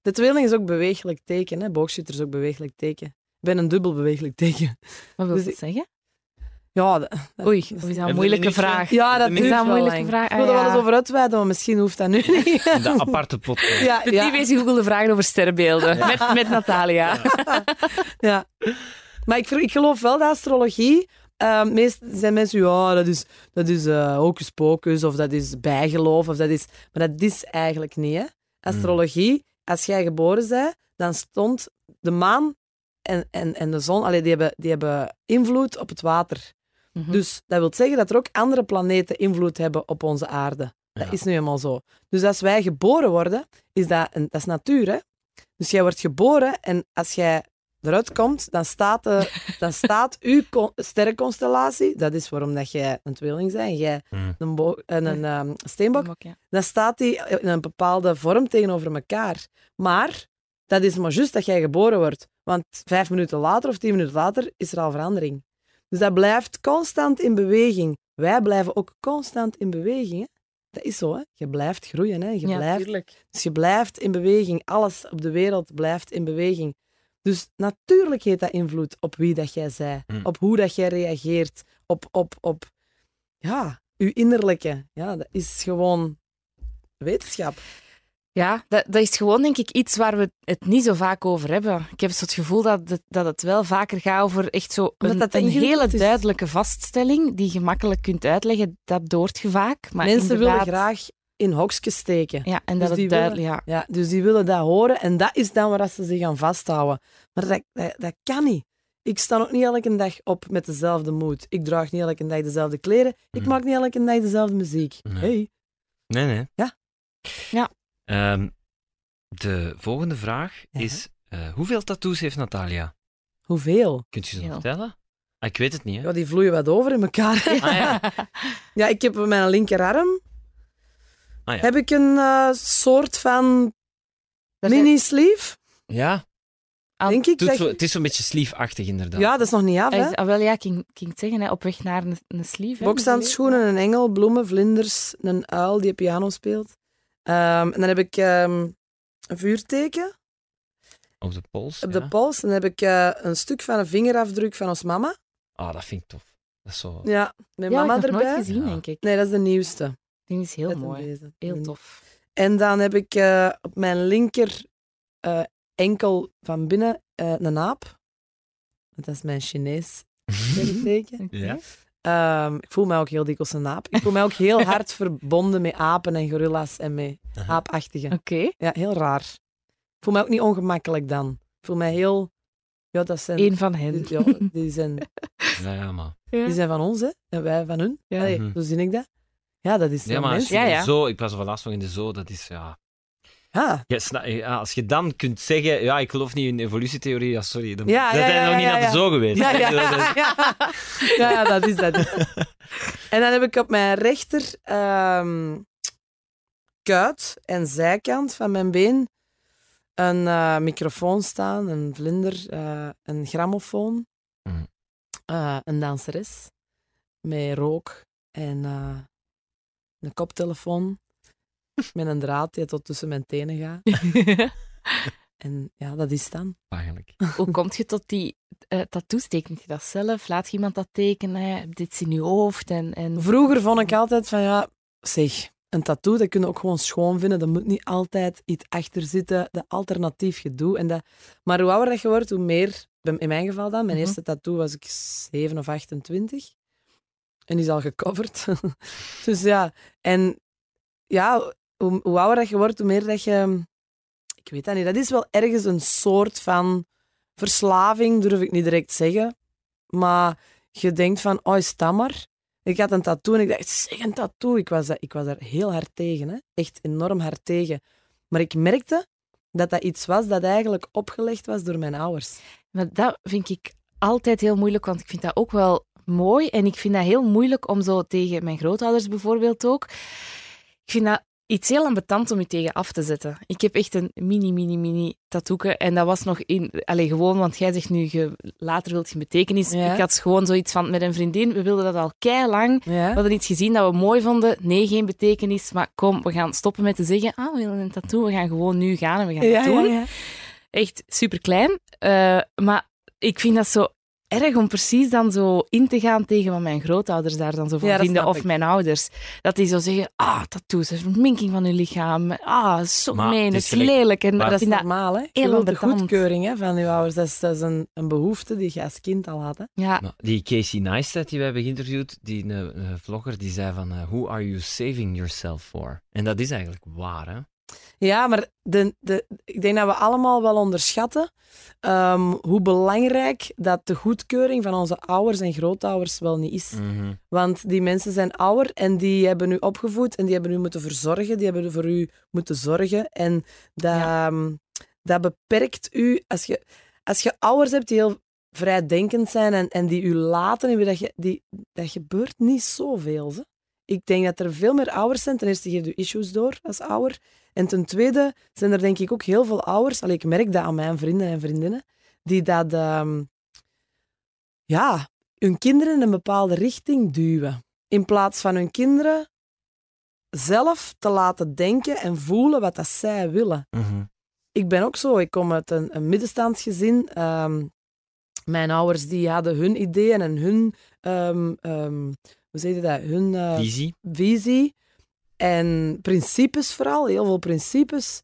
De tweeling is ook bewegelijk teken. Hè? Boogschutter is ook bewegelijk teken. Ik ben een dubbel bewegelijk teken. Wat wil Dus je ik- zeggen? Ja, dat, dat- Oei, dat dat is een moeilijke vraag. ja, dat Is dat een wel moeilijke lang. vraag? Ik Ah, wil er wel eens over uitweiden, maar misschien hoeft dat nu niet. De aparte podcast. ja, De ja, tien meest gegoogelde vragen over sterrenbeelden. Met, met Natalia. ja. Maar ik, ik geloof wel dat astrologie... eh, meest zijn mensen, ja, dat is, dat is eh hocus pocus, of dat is bijgeloof, of dat is... Maar dat is eigenlijk niet, hè. Astrologie, als jij geboren bent, dan stond de maan en, en, en de zon, allee, die, hebben, die hebben invloed op het water. Mhm. Dus dat wil zeggen dat er ook andere planeten invloed hebben op onze aarde. Dat Ja. is nu eenmaal zo. Dus als wij geboren worden, is dat, een, dat is natuur, hè? Dus jij wordt geboren en als jij eruit komt, dan staat, de, dan staat uw con- sterrenconstellatie, dat is waarom dat jij een tweeling bent en jij Hmm. een, bo- en een ehm, steenbok, Ja. dan staat die in een bepaalde vorm tegenover elkaar. Maar dat is maar juist dat jij geboren wordt. Want vijf minuten later of tien minuten later is er al verandering. Dus dat blijft constant in beweging. Wij blijven ook constant in beweging. Hè? Dat is zo, hè? Je blijft groeien, hè? Je Ja, blijft tuurlijk. dus je blijft in beweging. Alles op de wereld blijft in beweging. Dus natuurlijk heeft dat invloed op wie dat jij zij, Mm. op hoe dat jij reageert, op, op, op ja, je innerlijke. Ja, dat is gewoon wetenschap. Ja, dat, dat is gewoon denk ik iets waar we het niet zo vaak over hebben. Ik heb zo het gevoel dat het, dat het wel vaker gaat over echt zo een, dat een hele is. duidelijke vaststelling die je makkelijk kunt uitleggen. Dat doort je vaak. Maar Mensen willen graag in hokjes steken. Ja, en Dus dat die het duidelijk... Ja. Ja, dus die willen dat horen en dat is dan waar ze zich aan vasthouden. Maar dat, dat, dat kan niet. Ik sta ook niet elke dag op met dezelfde moed. Ik draag niet elke dag dezelfde kleren. Ik Mm. maak niet elke dag dezelfde muziek. Nee. Hey. Nee, nee. Ja. Ja. Ehm, de volgende vraag Ja. is: eh, hoeveel tattoos heeft Natalia? Hoeveel? Kunt je ze Heel. vertellen? Ah, ik weet het niet, hè? Ja, die vloeien wat over in elkaar. Ah, ja. Ja, ik heb op mijn linkerarm Ah, ja. heb ik een eh, soort van mini-sleeve, Ja, Aan- denk ik. doet dat- zo, het is zo'n beetje sleeve-achtig, inderdaad. ja, dat is nog niet af. Hè. is- ah, wel, ja, ik ging, het zeggen, hè, op weg naar een, een sleeve. hè, Bokshandschoenen, een engel, bloemen, vlinders, een uil die piano speelt. Ehm, en dan heb ik ehm, een vuurteken Op de pols. op de pols. En dan heb ik eh, een stuk van een vingerafdruk van ons mama. Ah, dat vind ik tof. Dat is zo... Ja, Ja, mama ik heb erbij. nooit gezien, Ja. denk ik. Nee, dat is de nieuwste. Die is heel mooi. Heel En- tof. En dan heb ik eh, op mijn linker eh, enkel van binnen eh, een aap. Dat is mijn Chinees sterrenteken. Ja? Ehm, ik voel mij ook heel dikwijls een aap. Ik voel mij ook heel hard verbonden met apen en gorilla's en met Aha. aapachtigen. Oké. Ja, heel raar. Ik voel mij ook niet ongemakkelijk dan. Ik voel mij heel... Ja, dat zijn... Eén van hen. die, ja, die, zijn, Ja, ja, maar... die zijn van ons, hè. En wij van hun. Ja. Allee, Mhm. Zo zie ik dat. Ja, dat is Ja, zo maar als je mensen. Ja, ja. Zo, ik was er laatst nog in de zoo, dat is ja. Ja, Ja, Als je dan kunt zeggen, ja, ik geloof niet in evolutietheorie, ja, sorry, dan, Ja, zijn we nog niet naar de zoo geweest. Ja, ja, Dat is- dat is. En dan heb ik op mijn rechter ehm, kuit en zijkant van mijn been een eh, microfoon staan, een vlinder, eh, een grammofoon, Mhm. eh, een danseres met rook en een koptelefoon met een draad die tot tussen mijn tenen gaat. En ja, dat is dan. Eigenlijk. Hoe kom je tot die eh tattoos? Tekent je dat zelf? Laat je iemand dat tekenen? Dit is in je hoofd? En, en... Vroeger vond ik altijd van ja, zeg, een tattoo dat kun je ook gewoon schoon vinden. Er moet niet altijd iets achter zitten, dat alternatief gedoe. En dat... Maar hoe ouder dat je wordt, hoe meer, in mijn geval dan, mijn Mhm. eerste tattoo was ik 7 of 28. En is al gecoverd. dus ja, en ja, hoe, ouder dat je wordt, hoe meer dat je... Ik weet dat niet, dat is wel ergens een soort van verslaving, durf ik niet direct zeggen. Maar je denkt van, oh, maar? Ik had een tattoo en ik dacht, zeg een tattoo. Ik was, ik was daar heel hard tegen, hè? echt enorm hard tegen. Maar ik merkte dat dat iets was dat eigenlijk opgelegd was door mijn ouders. Maar dat vind ik altijd heel moeilijk, want ik vind dat ook wel mooi. En ik vind dat heel moeilijk om zo tegen mijn grootouders bijvoorbeeld ook. Ik vind dat iets heel ambetant om je tegen af te zetten. Ik heb echt een mini, mini, mini tattooke. En dat was nog in... Allee, gewoon, want jij zegt nu, je, later wilt je betekenis. Ja. Ik had gewoon zoiets van, met een vriendin, we wilden dat al kei lang. Ja? We hadden iets gezien dat we mooi vonden. Nee, geen betekenis. Maar kom, we gaan stoppen met te zeggen, ah, we willen een tattoo. We gaan gewoon nu gaan en we gaan ja, doen echt super klein. maar ik vind dat zo erg om precies dan zo in te gaan tegen wat mijn grootouders daar dan zo van Ja, dat vinden. Of ik. mijn ouders. Dat die zo zeggen, ah, tattoos, verminking van je lichaam. Ah, zo gemeen, het is lelijk. En maar- dat is normaal, hè? Je heel wilt de goedkeuring hè, van je ouders. Dat is, dat is een, een behoefte die je als kind al had. Hè? ja, Maar die Casey Neistat die we hebben geïnterviewd, die een, een vlogger, die zei van, eh, who are you saving yourself for? En dat is eigenlijk waar, hè? Ja, maar de, de, ik denk dat we allemaal wel onderschatten ehm, hoe belangrijk dat de goedkeuring van onze ouders en grootouders wel niet is. Mhm. Want die mensen zijn ouder en die hebben u opgevoed en die hebben u moeten verzorgen, die hebben voor u moeten zorgen. En dat, Ja. ehm, dat beperkt u als je. als je ouders hebt die heel vrijdenkend zijn en, en die u laten, en dat, je, die, dat gebeurt niet zoveel. Ze. Ik denk dat er veel meer ouders zijn. Ten eerste geef je issues door als ouder. En ten tweede zijn er denk ik ook heel veel ouders, allee, ik merk dat aan mijn vrienden en vriendinnen, die dat, um, ja, hun kinderen in een bepaalde richting duwen. In plaats van hun kinderen zelf te laten denken en voelen wat dat zij willen. Mhm. Ik ben ook zo. Ik kom uit een, een middenstandsgezin. Ehm, mijn ouders die hadden hun ideeën en hun, um, um, hoe zeg je dat? Hun uh, Visie. visie. En principes vooral, heel veel principes.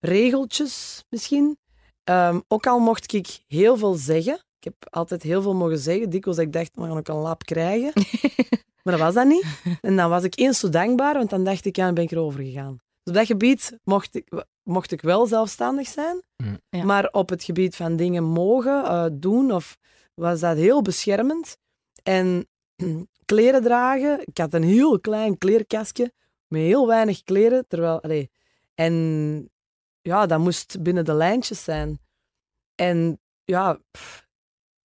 Regeltjes misschien. ook al mocht ik heel veel zeggen. Ik heb altijd heel veel mogen zeggen. Dikwijls ik dacht, we gaan ook een lap krijgen. Maar dat was dat niet. En dan was ik eens zo dankbaar, want dan dacht ik, ja, dan ben ik erover gegaan. Dus op dat gebied mocht ik, mocht ik wel zelfstandig zijn. Ja. Maar op het gebied van dingen mogen uh, doen, of was dat heel beschermend. En kleren dragen. Ik had een heel klein kleerkastje met heel weinig kleren. Terwijl, en ja, dat moest binnen de lijntjes zijn. En ja,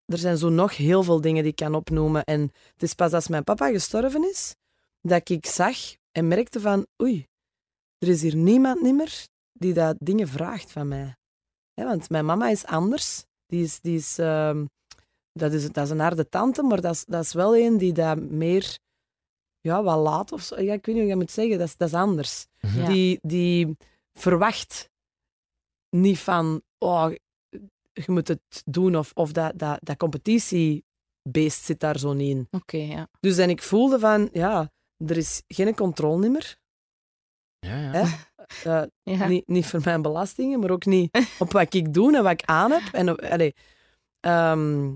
er zijn zo nog heel veel dingen die ik kan opnoemen. En het is pas als mijn papa gestorven is, dat ik zag en merkte van, oei, er is hier niemand meer die dat dingen vraagt van mij. want mijn mama is anders. Die is, die is, uh, dat, is, dat is een harde tante, maar dat is, dat is wel een die dat meer ja, wat laat of zo. Ja, ik weet niet hoe je moet zeggen, dat is, dat is anders. Ja. Die, die verwacht niet van, oh, je moet het doen of, of dat, dat, dat competitiebeest zit daar zo niet in. Oké, ja. Dus en ik voelde van, ja, er is geen controle meer. Ja, ja. Hè? Uh, Ja. niet, niet voor mijn belastingen, maar ook niet op wat ik doe en wat ik aan heb. En, op- allee, ehm,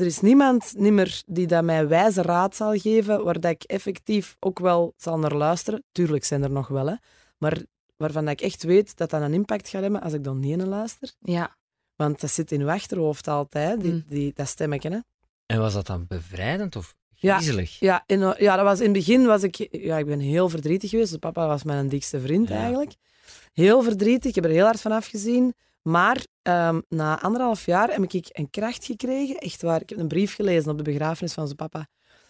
er is niemand niet meer die dat mij wijze raad zal geven, waar dat ik effectief ook wel zal naar luisteren. Tuurlijk zijn er nog wel, hè. Maar waarvan dat ik echt weet dat dat een impact gaat hebben als ik dan niet naar luister. Ja. Want dat zit in uw achterhoofd altijd, die, Mm. die, dat stemmetje. Hè? En was dat dan bevrijdend of Ja. griezelig? Ja, in, ja, dat was in het begin was ik, ja, ik ben heel verdrietig geweest. Dus papa was mijn dikste vriend Ja. eigenlijk. Heel verdrietig, ik heb er heel hard van afgezien. Maar ehm, na anderhalf jaar heb ik een kracht gekregen. Echt waar. Ik heb een brief gelezen op de begrafenis van zijn papa.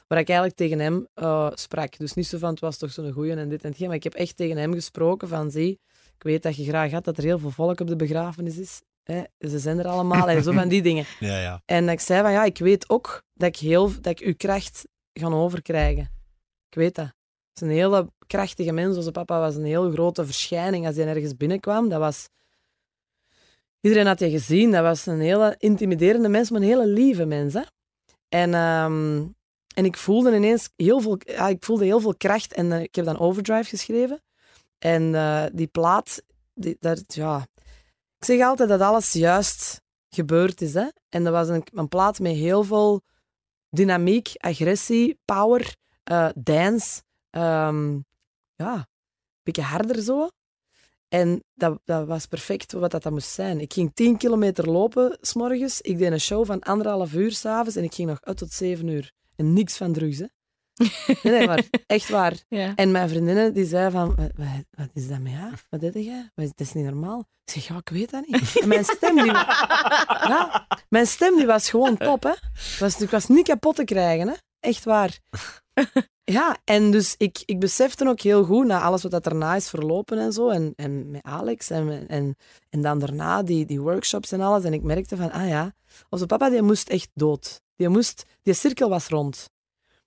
Waar ik eigenlijk tegen hem eh, sprak. Dus niet zo van, het was toch zo'n goeie en dit en dat. Maar ik heb echt tegen hem gesproken van, zie, ik weet dat je graag had dat er heel veel volk op de begrafenis is. Hè? Ze zijn er allemaal en zo van die dingen. Ja, ja. En ik zei van ja, ik weet ook dat ik, heel, dat ik uw kracht ga overkrijgen. Ik weet dat. Het is een hele krachtige mens. Onze papa was een heel grote verschijning als hij ergens binnenkwam. Dat was... Iedereen had je gezien. Dat was een hele intimiderende mens, maar een hele lieve mens. Hè? En, ehm, en ik voelde ineens heel veel, ja, ik voelde heel veel kracht. En eh, ik heb dan Overdrive geschreven. En eh, die plaat, die, ja... Ik zeg altijd dat alles juist gebeurd is. Hè? En dat was een, een plaat met heel veel dynamiek, agressie, power, eh, dance. ehm, ja, een beetje harder zo. En dat, dat was perfect wat dat, dat moest zijn. Ik ging 10 kilometer lopen s'morgens. Ik deed een show van anderhalf uur s'avonds en ik ging nog uit tot zeven uur. En niks van drugs, hè. Nee, nee, maar echt waar. Ja. En mijn vriendinnen die zeiden van, wat, is dat met jou? Wat deed jij? Dat is niet normaal. Ik zeg, ja, ik weet dat niet. En mijn stem, die, ja, mijn stem die was gewoon top, hè. Was, ik was niet kapot te krijgen, hè. Echt waar. Ja, en dus ik, ik besefte ook heel goed, na alles wat dat daarna is verlopen en zo, en, en met Alex, en, en, en dan daarna die, die workshops en alles, en ik merkte van, ah ja, onze papa die moest echt dood. Die, moest, die cirkel was rond.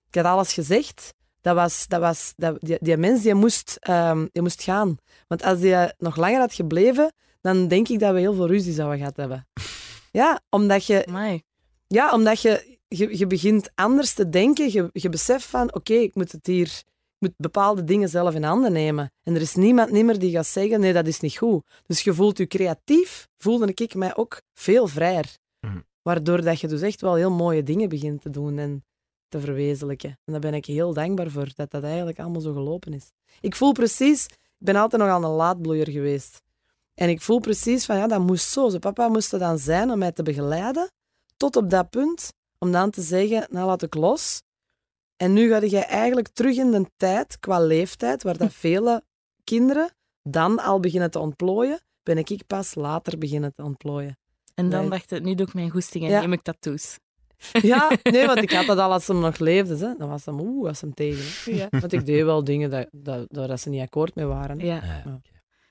Ik had alles gezegd. Dat was, dat was, dat, die, die mens die moest, ehm, die moest gaan. Want als die nog langer had gebleven, dan denk ik dat we heel veel ruzie zouden gehad hebben. Ja, omdat je, Amai. ja, omdat je, je, je begint anders te denken. Je, je beseft van, oké, ik moet het hier... Ik moet bepaalde dingen zelf in handen nemen. En er is niemand meer die gaat zeggen, nee, dat is niet goed. Dus je voelt je creatief, voelde ik mij ook veel vrijer. Mhm. Waardoor dat je dus echt wel heel mooie dingen begint te doen en te verwezenlijken. En daar ben ik heel dankbaar voor, dat dat eigenlijk allemaal zo gelopen is. Ik voel precies... Ik ben altijd nog aan een laadbloeier geweest. En ik voel precies van, ja, dat moest zo. Zijn papa moest er dan zijn om mij te begeleiden, tot op dat punt, om dan te zeggen, nou, laat ik los. En nu ga je eigenlijk terug in de tijd, qua leeftijd, waar dat vele kinderen dan al beginnen te ontplooien, ben ik pas later beginnen te ontplooien. En dan Nee. dacht ik, nu doe ik mijn goesting en Ja. neem ik tattoos. Ja, nee, want ik had dat al als hem nog leefde. Hè. Dan was hem, oeh, was hem tegen. Ja. Want ik deed wel dingen dat, dat, dat, dat ze niet akkoord mee waren. Ja. Ja.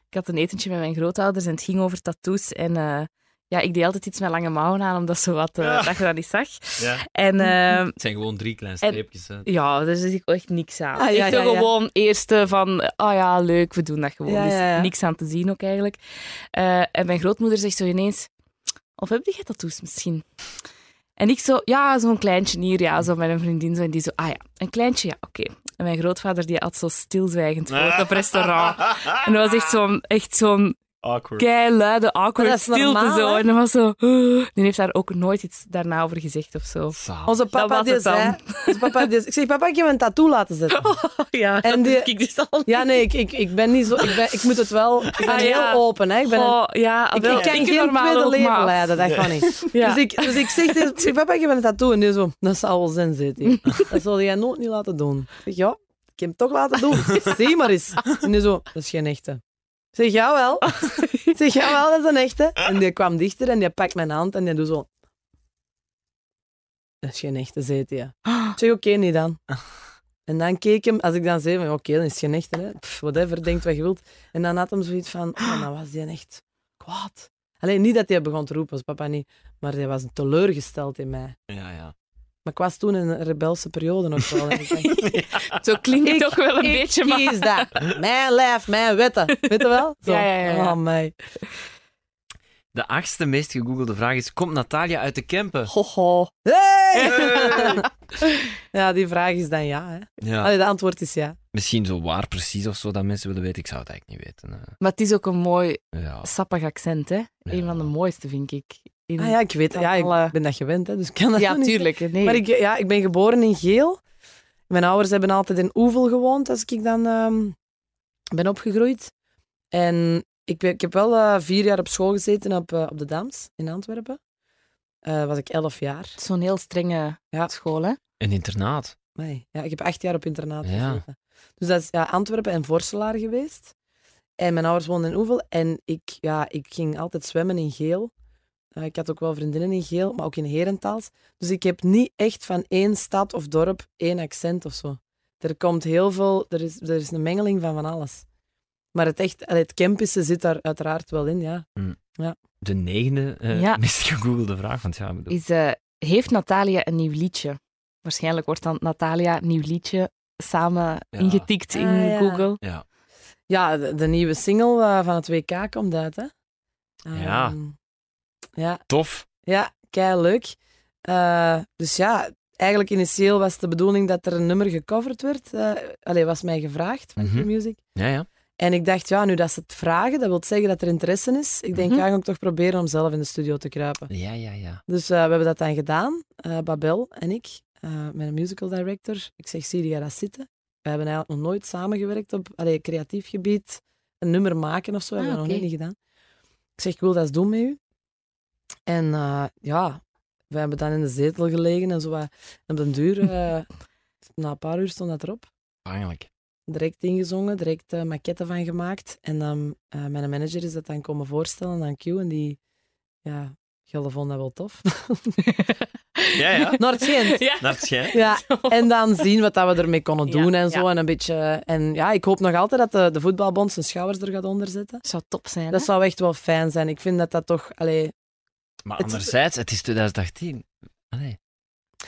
Ik had een etentje met mijn grootouders en het ging over tattoos. En eh, ja, ik deed altijd iets met lange mouwen aan, omdat zo wat, eh, dat je dat niet zag. Ja. En Het zijn gewoon drie kleine streepjes. ja, daar zit ik echt niks aan. Ah, ja, ik ja, doe ja. gewoon eerste van, ah ja, leuk, we doen dat gewoon. Ja, dus ja, ja. niks aan te zien ook eigenlijk. Eh, en mijn grootmoeder zegt zo ineens, of heb je tattoos misschien? En ik zo, ja, zo'n kleintje hier, ja, zo met een vriendin. Zo, en die zo, ah ja, een kleintje, ja, oké. En mijn grootvader die had zo stilzwijgend gehoord op restaurant. En dat was echt zo'n, echt zo'n Awkward. keiluide, awkward Maar dat is stilte normaal, zo. hè? En dat was zo... Die heeft daar ook nooit iets daarna over gezegd of zo. Zalig. Onze papa, was die dan. zei... Onze papa die, ik zeg, papa, ik heb een tattoo laten zetten. ja, En die- ik dus al. Ja, nee, ik, ik, ik ben niet zo... Ik, ben, ik moet het wel... Ik ben Ah, ja. heel open, hè. Ik, ben Oh, ja, ik, wel, ik kan ik geen normaal tweede ook leven leiden, dat kan niet. Ja. Dus, ik, dus ik zeg tegen ik zeg, papa, ik heb een tattoo. En die zo, dat zal wel zin zitten. Dat zal jij nooit niet laten doen. Ik zeg, ja, ik heb hem toch laten doen. Zie maar eens. En die zo, dat is geen echte. Zeg, jawel. Ik zeg, jawel, dat is een echte. En die kwam dichter en die pakt mijn hand en die doet zo... Dat is geen echte, zei hij. Ik zeg, oké, niet dan. En dan keek hem, als ik dan zei, van, oké, dan is het geen echte. Hè. Pff, whatever, denkt wat je wilt. En dan had hem zoiets van, oh, dan was die echt kwaad. Alleen niet dat hij begon te roepen, als papa niet. Maar hij was teleurgesteld in mij. Ja, ja. Maar ik was toen in een rebelse periode nog wel. Zo klinkt het toch wel een ik beetje, maar... kies dat. Mijn lijf, mijn wetten. Weet je wel? Zo. Ja, ja, ja, ja. Oh, mij. De achtste meest gegoogelde vraag is: Komt Natalia uit de Kempen? Hoho. Hey! ja, die vraag is dan ja. Hè. Ja. Allee, de antwoord is ja. Misschien zo waar precies of zo dat mensen willen weten. Ik zou het eigenlijk niet weten. Maar het is ook een mooi, ja. sappig accent, hè. Een van de mooiste, vind ik. In- Ah, ja, ik weet ja, Alle- ik ben dat gewend, hè, dus ik kan dat Ja, niet tuurlijk. Nee. Maar ik, ja, ik ben geboren in Geel. Mijn ouders hebben altijd in Oevel gewoond als ik dan ehm, ben opgegroeid. En ik, ben- ik heb wel eh, vier jaar op school gezeten op, eh, op de Dams in Antwerpen. Eh was ik elf jaar. Zo'n heel strenge Ja. school, hè. Een internaat. Nee, ja, ik heb acht jaar op internaat Ja. gezeten. Dus dat is ja, Antwerpen en Vorselaar geweest. En mijn ouders woonden in Oevel. En ik, ja, ik ging altijd zwemmen in Geel. Eh, ik had ook wel vriendinnen in Geel, maar ook in Herentals. Dus ik heb niet echt van één stad of dorp één accent of zo. Er komt heel veel... Er is, er is een mengeling van van alles. Maar het, echt, het Kempische zit daar uiteraard wel in, ja. De negende eh, Ja. meest gegoogelde vraag. Want ja, ik bedoel, Is, eh, heeft Natalia een nieuw liedje? Waarschijnlijk wordt dan Natalia nieuw liedje samen Ja. ingetikt in Ah, ja. Google. ja. Ja, de, de nieuwe single van het WK komt uit, hè. Ja. Ehm, ja, Tof. Ja, kei leuk. Eh, dus ja, eigenlijk initieel was de bedoeling dat er een nummer gecoverd werd. eh allee, was mij gevraagd van Mhm. Q-Music. Ja, ja. En ik dacht, ja, nu dat ze het vragen, dat wil zeggen dat er interesse is. Ik denk, Mhm. ja, ga ik toch proberen om zelf in de studio te kruipen. Ja, ja, ja. Dus eh, we hebben dat dan gedaan, Babel en ik, met een musical director. Ik zeg, zie je dat zitten? We hebben eigenlijk nog nooit samengewerkt op allee, creatief gebied. Een nummer maken of zo, hebben we Ah, nog niet gedaan. Ik zeg, ik wil dat eens doen met u. En eh, ja, we hebben dan in de zetel gelegen en zo. wat. En op den duur, eh, na een paar uur stond dat erop. Eigenlijk. Direct ingezongen, direct uh, maquette van gemaakt. En dan, eh, mijn manager is dat dan komen voorstellen aan Q. En die, ja, jullie vonden dat wel tof. Ja, ja. Naar het Gent. Ja. Naar het. Ja, en dan zien wat dat we ermee konden Ja, doen en zo. ja. En een beetje... En ja, ik hoop nog altijd dat de, de voetbalbond zijn schouders er gaat onder zetten. zou top zijn. Dat hè? zou echt wel fijn zijn. Ik vind dat dat toch... Allee, Maar Het- anderzijds, het is 2018. Allee.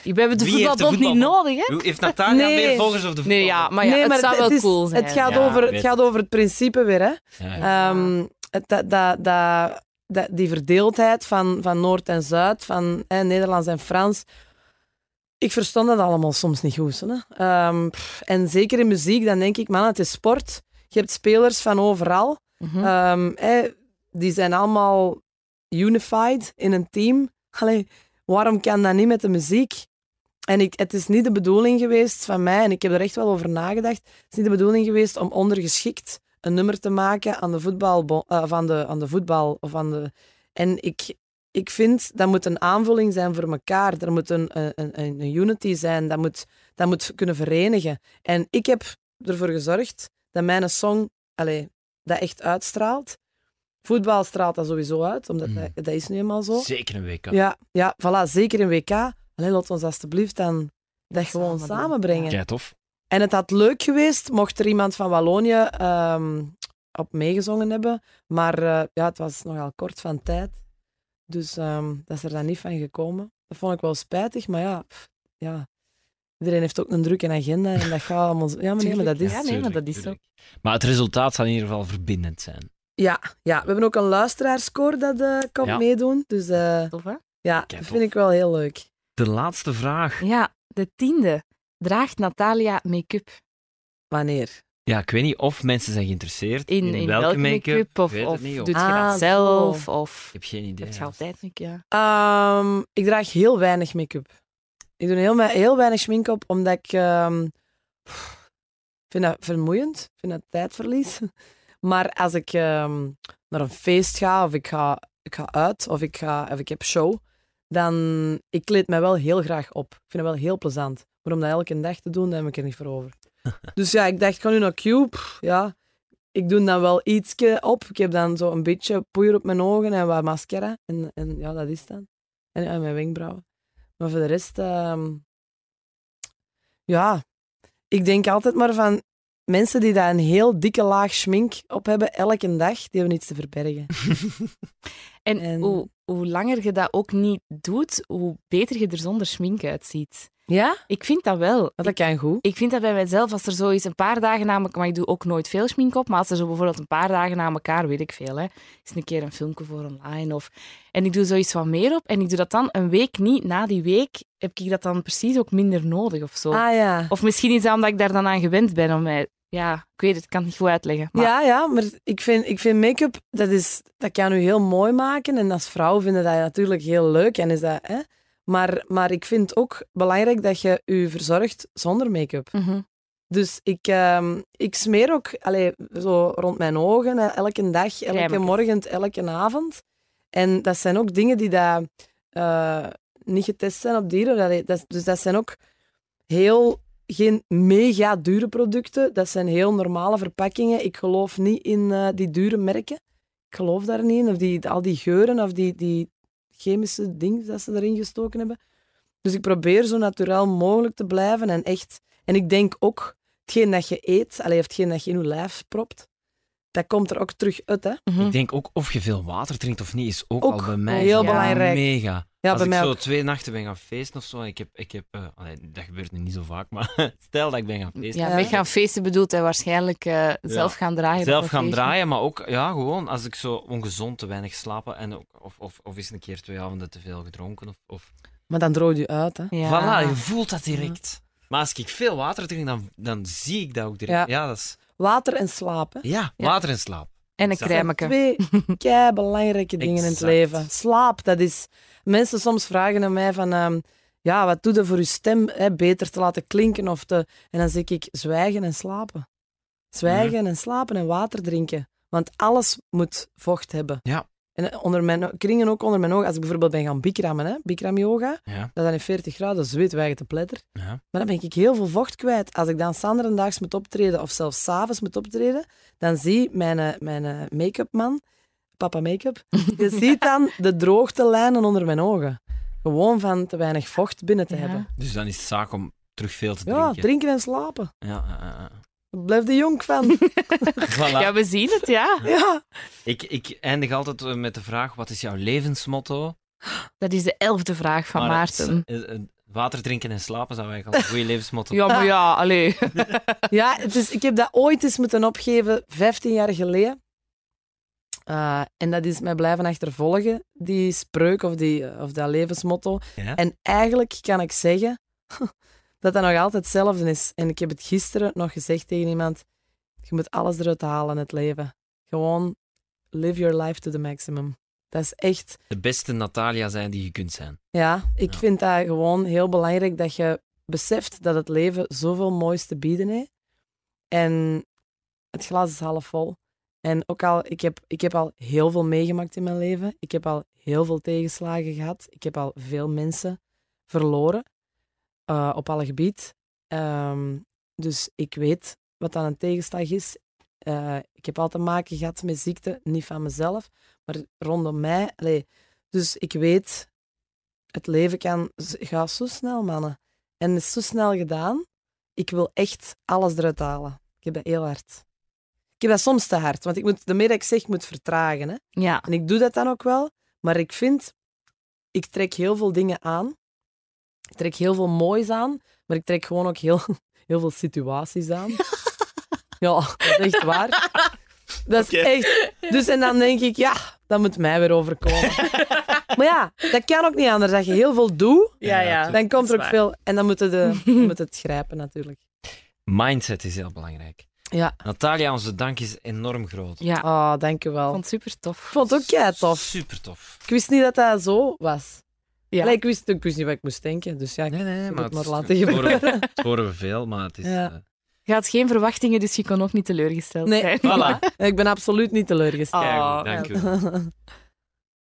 We hebben de Wie heeft de voetbalbond niet voetbalbond? nodig, hè? Hoe- Heeft Natalia Nee. meer volgers of de Nee, ja, voetbalbond? maar ja, nee, het maar zou wel is- cool zijn. Het gaat, Ja, over, weet het gaat over het principe weer, hè. Ja, ja. Ehm, het, dat, dat, dat, dat- die verdeeldheid van, van Noord en Zuid, van hè, Nederlands en Frans. Ik verstond dat allemaal soms niet goed. Hè. Ehm, pff, en zeker in muziek, dan denk ik, man, het is sport. Je hebt spelers van overal. Mhm. Ehm, hè, die zijn allemaal unified in een team. Allee, waarom kan dat niet met de muziek? En ik, het is niet de bedoeling geweest van mij, en ik heb er echt wel over nagedacht, het is niet de bedoeling geweest om ondergeschikt een nummer te maken aan de voetbal, uh, aan, de, aan de voetbal. Of aan de, en ik, ik vind dat moet een aanvulling zijn voor elkaar. Er moet een, een, een, unity zijn, dat moet, dat moet kunnen verenigen. En ik heb ervoor gezorgd dat mijn song allee, dat echt uitstraalt. Voetbal straalt dat sowieso uit, omdat Mm. dat, dat is nu eenmaal zo. Zeker een WK. Ja, ja, voilà, zeker een WK. Allee, laat ons alstublieft dan dat gewoon Samen samenbrengen. Kei tof. En het had leuk geweest mocht er iemand van Wallonië ehm, op meegezongen hebben. Maar eh, ja, het was nogal kort van tijd. Dus ehm, dat is er dan niet van gekomen. Dat vond ik wel spijtig, maar ja, pff, ja. iedereen heeft ook een drukke agenda en dat gaat allemaal... zo- Ja, maar nee, maar dat is... Ja, nee, maar dat is zo. Tuurlijk. Maar het resultaat zal in ieder geval verbindend zijn. Ja, ja, we hebben ook een luisteraarsscore dat eh Ja. meedoen. Dus eh, Tof, hè? ja, dat vind ik wel heel leuk. De laatste vraag. Ja, de tiende. Draagt Natalia make-up? Wanneer? Ja, ik weet niet of mensen zijn geïnteresseerd In, in welke make-up? Of, of het niet, doet je Ah, dat zelf? Of Ik heb geen idee. heb je altijd ja. Ehm, ik draag heel weinig make-up. Ik doe heel, heel weinig schmink op, omdat ik ehm, pff, vind dat vermoeiend. Ik vind dat tijdverlies. Maar als ik ehm, naar een feest ga, of ik ga, ik ga uit, of ik, ga, of ik heb show, dan ik kleed mij wel heel graag op. Ik vind het wel heel plezant. Maar om dat elke dag te doen, daar heb ik er niet voor over. dus ja, ik dacht, ik ga nu naar. Pff, ja, ik doe dan wel ietsje op. Ik heb dan zo een beetje poeier op mijn ogen en wat mascara. En, en ja, dat is dan. En, en mijn wenkbrauwen. Maar voor de rest, ehm, ja, ik denk altijd maar van mensen die daar een heel dikke laag schmink op hebben elke dag, die hebben iets te verbergen. En, En- Hoe, hoe langer je dat ook niet doet, hoe beter je er zonder schmink uitziet. Ja? Ik vind dat wel. Dat kan goed. Ik vind dat bij mijzelf, als er zo eens een paar dagen na elkaar... Maar ik doe ook nooit veel schmink op. Maar als er zo bijvoorbeeld een paar dagen na elkaar, weet ik veel, hè. Is een keer een filmpje voor online of... En ik doe zoiets wat meer op. En ik doe dat dan een week niet. Na die week heb ik dat dan precies ook minder nodig of zo. Ah ja. Of misschien is dat omdat ik daar dan aan gewend ben. Om mij... Ja, ik weet het, ik kan het niet goed uitleggen. Maar Ja, ja, maar ik vind, ik vind make-up, dat, is, dat kan u heel mooi maken. En als vrouw vinden dat natuurlijk heel leuk. En is dat, hè? Maar, maar ik vind ook belangrijk dat je je verzorgt zonder make-up. Mhm. Dus ik, ehm, ik smeer ook allee, zo rond mijn ogen, hè, elke dag, elke morgen, elke avond. En dat zijn ook dingen die dat, eh, niet getest zijn op dieren. Dat, dus dat zijn ook heel, geen mega dure producten. Dat zijn heel normale verpakkingen. Ik geloof niet in eh, die dure merken. Ik geloof daar niet in. Of die, al die geuren of die, die chemische dingen dat ze erin gestoken hebben. Dus ik probeer zo natuurlijk mogelijk te blijven en echt... En ik denk ook, hetgeen dat je eet, allee, of hetgeen dat je in je lijf propt, dat komt er ook terug uit, hè. Mhm. Ik denk ook of je veel water drinkt of niet, is ook, Ook al bij mij heel ja, belangrijk. mega. Ja, Als bij ik mij zo ook. twee nachten ben gaan feesten of zo, en ik heb, ik heb eh, allee, dat gebeurt nu niet zo vaak, maar stel dat ik ben gaan feesten. Ja, Ja. gaan feesten bedoelt hij waarschijnlijk eh, zelf gaan draaien. Zelf gaan feestje. draaien, maar ook ja, gewoon als ik zo ongezond te weinig slapen en ook, of, of, of eens een keer twee avonden te veel gedronken. Of, of... Maar dan droog je uit, hè. Ja. Voilà, je voelt dat direct. Maar als ik veel water drink, dan, dan zie ik dat ook direct. Ja, Ja. dat is, Water en slapen. ja, Ja. water en slaap. En een Dat Dat zijn crèmeke. twee kei belangrijke dingen in het leven. Slaap, dat is... Mensen soms vragen aan mij van... ehm, ja, wat doe je voor je stem hè, beter te laten klinken? Of te... En dan zeg ik, zwijgen en slapen. Zwijgen en slapen en water drinken. Want alles moet vocht hebben. Ja. En eh, onder mijn, kringen ook onder mijn ogen. Als ik bijvoorbeeld ben gaan bikrammen, hè, bikram yoga, Ja, dat dan in 40 graden zweet wij te pletter. ja. Maar dan ben ik heel veel vocht kwijt. Als ik dan sanderendaags moet optreden of zelfs s'avonds moet optreden, dan zie mijn, eh, mijn eh, make-up man, papa make-up, je ziet dan de droogtelijnen onder mijn ogen. Gewoon van te weinig vocht binnen te Ja. hebben. Dus dan is het zaak om terug veel te Ja, drinken. drinken en slapen. Ja, blijf de jong van. Voilà. Ja, we zien het, ja. ja. Ik, ik eindig altijd eh, met de vraag: wat is jouw levensmotto? Dat is de elfde vraag van Maar, Maarten. eh, eh, water drinken en slapen zou eigenlijk al een goede levensmotto Ja, maar ja, allee. ja het is, ik heb dat ooit eens moeten opgeven, 15 jaar geleden. Eh, en dat is mij blijven achtervolgen, die spreuk of, die, eh, of dat levensmotto. Ja? En eigenlijk kan ik zeggen dat dat nog altijd hetzelfde is. En ik heb het gisteren nog gezegd tegen iemand. Je moet alles eruit halen in het leven. Gewoon live your life to the maximum. Dat is echt... De beste Natalia zijn die je kunt zijn. Ja, ik Ja. vind dat gewoon heel belangrijk dat je beseft dat het leven zoveel moois te bieden heeft. En het glas is half vol. En ook al, ik heb, ik heb al heel veel meegemaakt in mijn leven. Ik heb al heel veel tegenslagen gehad. Ik heb al veel mensen verloren eh, op alle gebied. Ehm, dus ik weet wat dan een tegenslag is. eh, ik heb altijd maken gehad met ziekte, niet van mezelf, maar rondom mij. Allee, dus ik weet, het leven kan, gaat zo snel, mannen. En het is zo snel gedaan. Ik wil echt alles eruit halen. Ik heb dat heel hard. Ik heb dat soms te hard, want ik moet, de meer dat ik zeg, ik moet vertragen. Hè. Ja. En ik doe dat dan ook wel, maar ik vind, ik trek heel veel dingen aan. Ik trek heel veel moois aan, maar ik trek gewoon ook heel, heel veel situaties aan. ja, dat is echt waar. Dat is echt. Dus en dan denk ik, ja, dat moet mij weer overkomen. maar ja, dat kan ook niet anders. Dat je heel veel doet, Ja, ja. dan komt er ook veel. En dan moet je, de, dan moet het grijpen, natuurlijk. Mindset is heel belangrijk. Ja. Natalia, onze dank is enorm groot. Ja, Oh, dank je ik wel. vond het super tof. Ik vond het ook kei tof. Super tof. Ik wist niet dat dat zo was. Ja. Allee, ik, wist, ik wist niet wat ik moest denken. Dus ja, ik Nee, nee, moet nee, maar het maar laten gebeuren. het horen we veel, maar het is... Ja. eh, Je had geen verwachtingen, dus je kon ook niet teleurgesteld Nee. zijn. voilà. Ik ben absoluut niet teleurgesteld. Oh, dank u.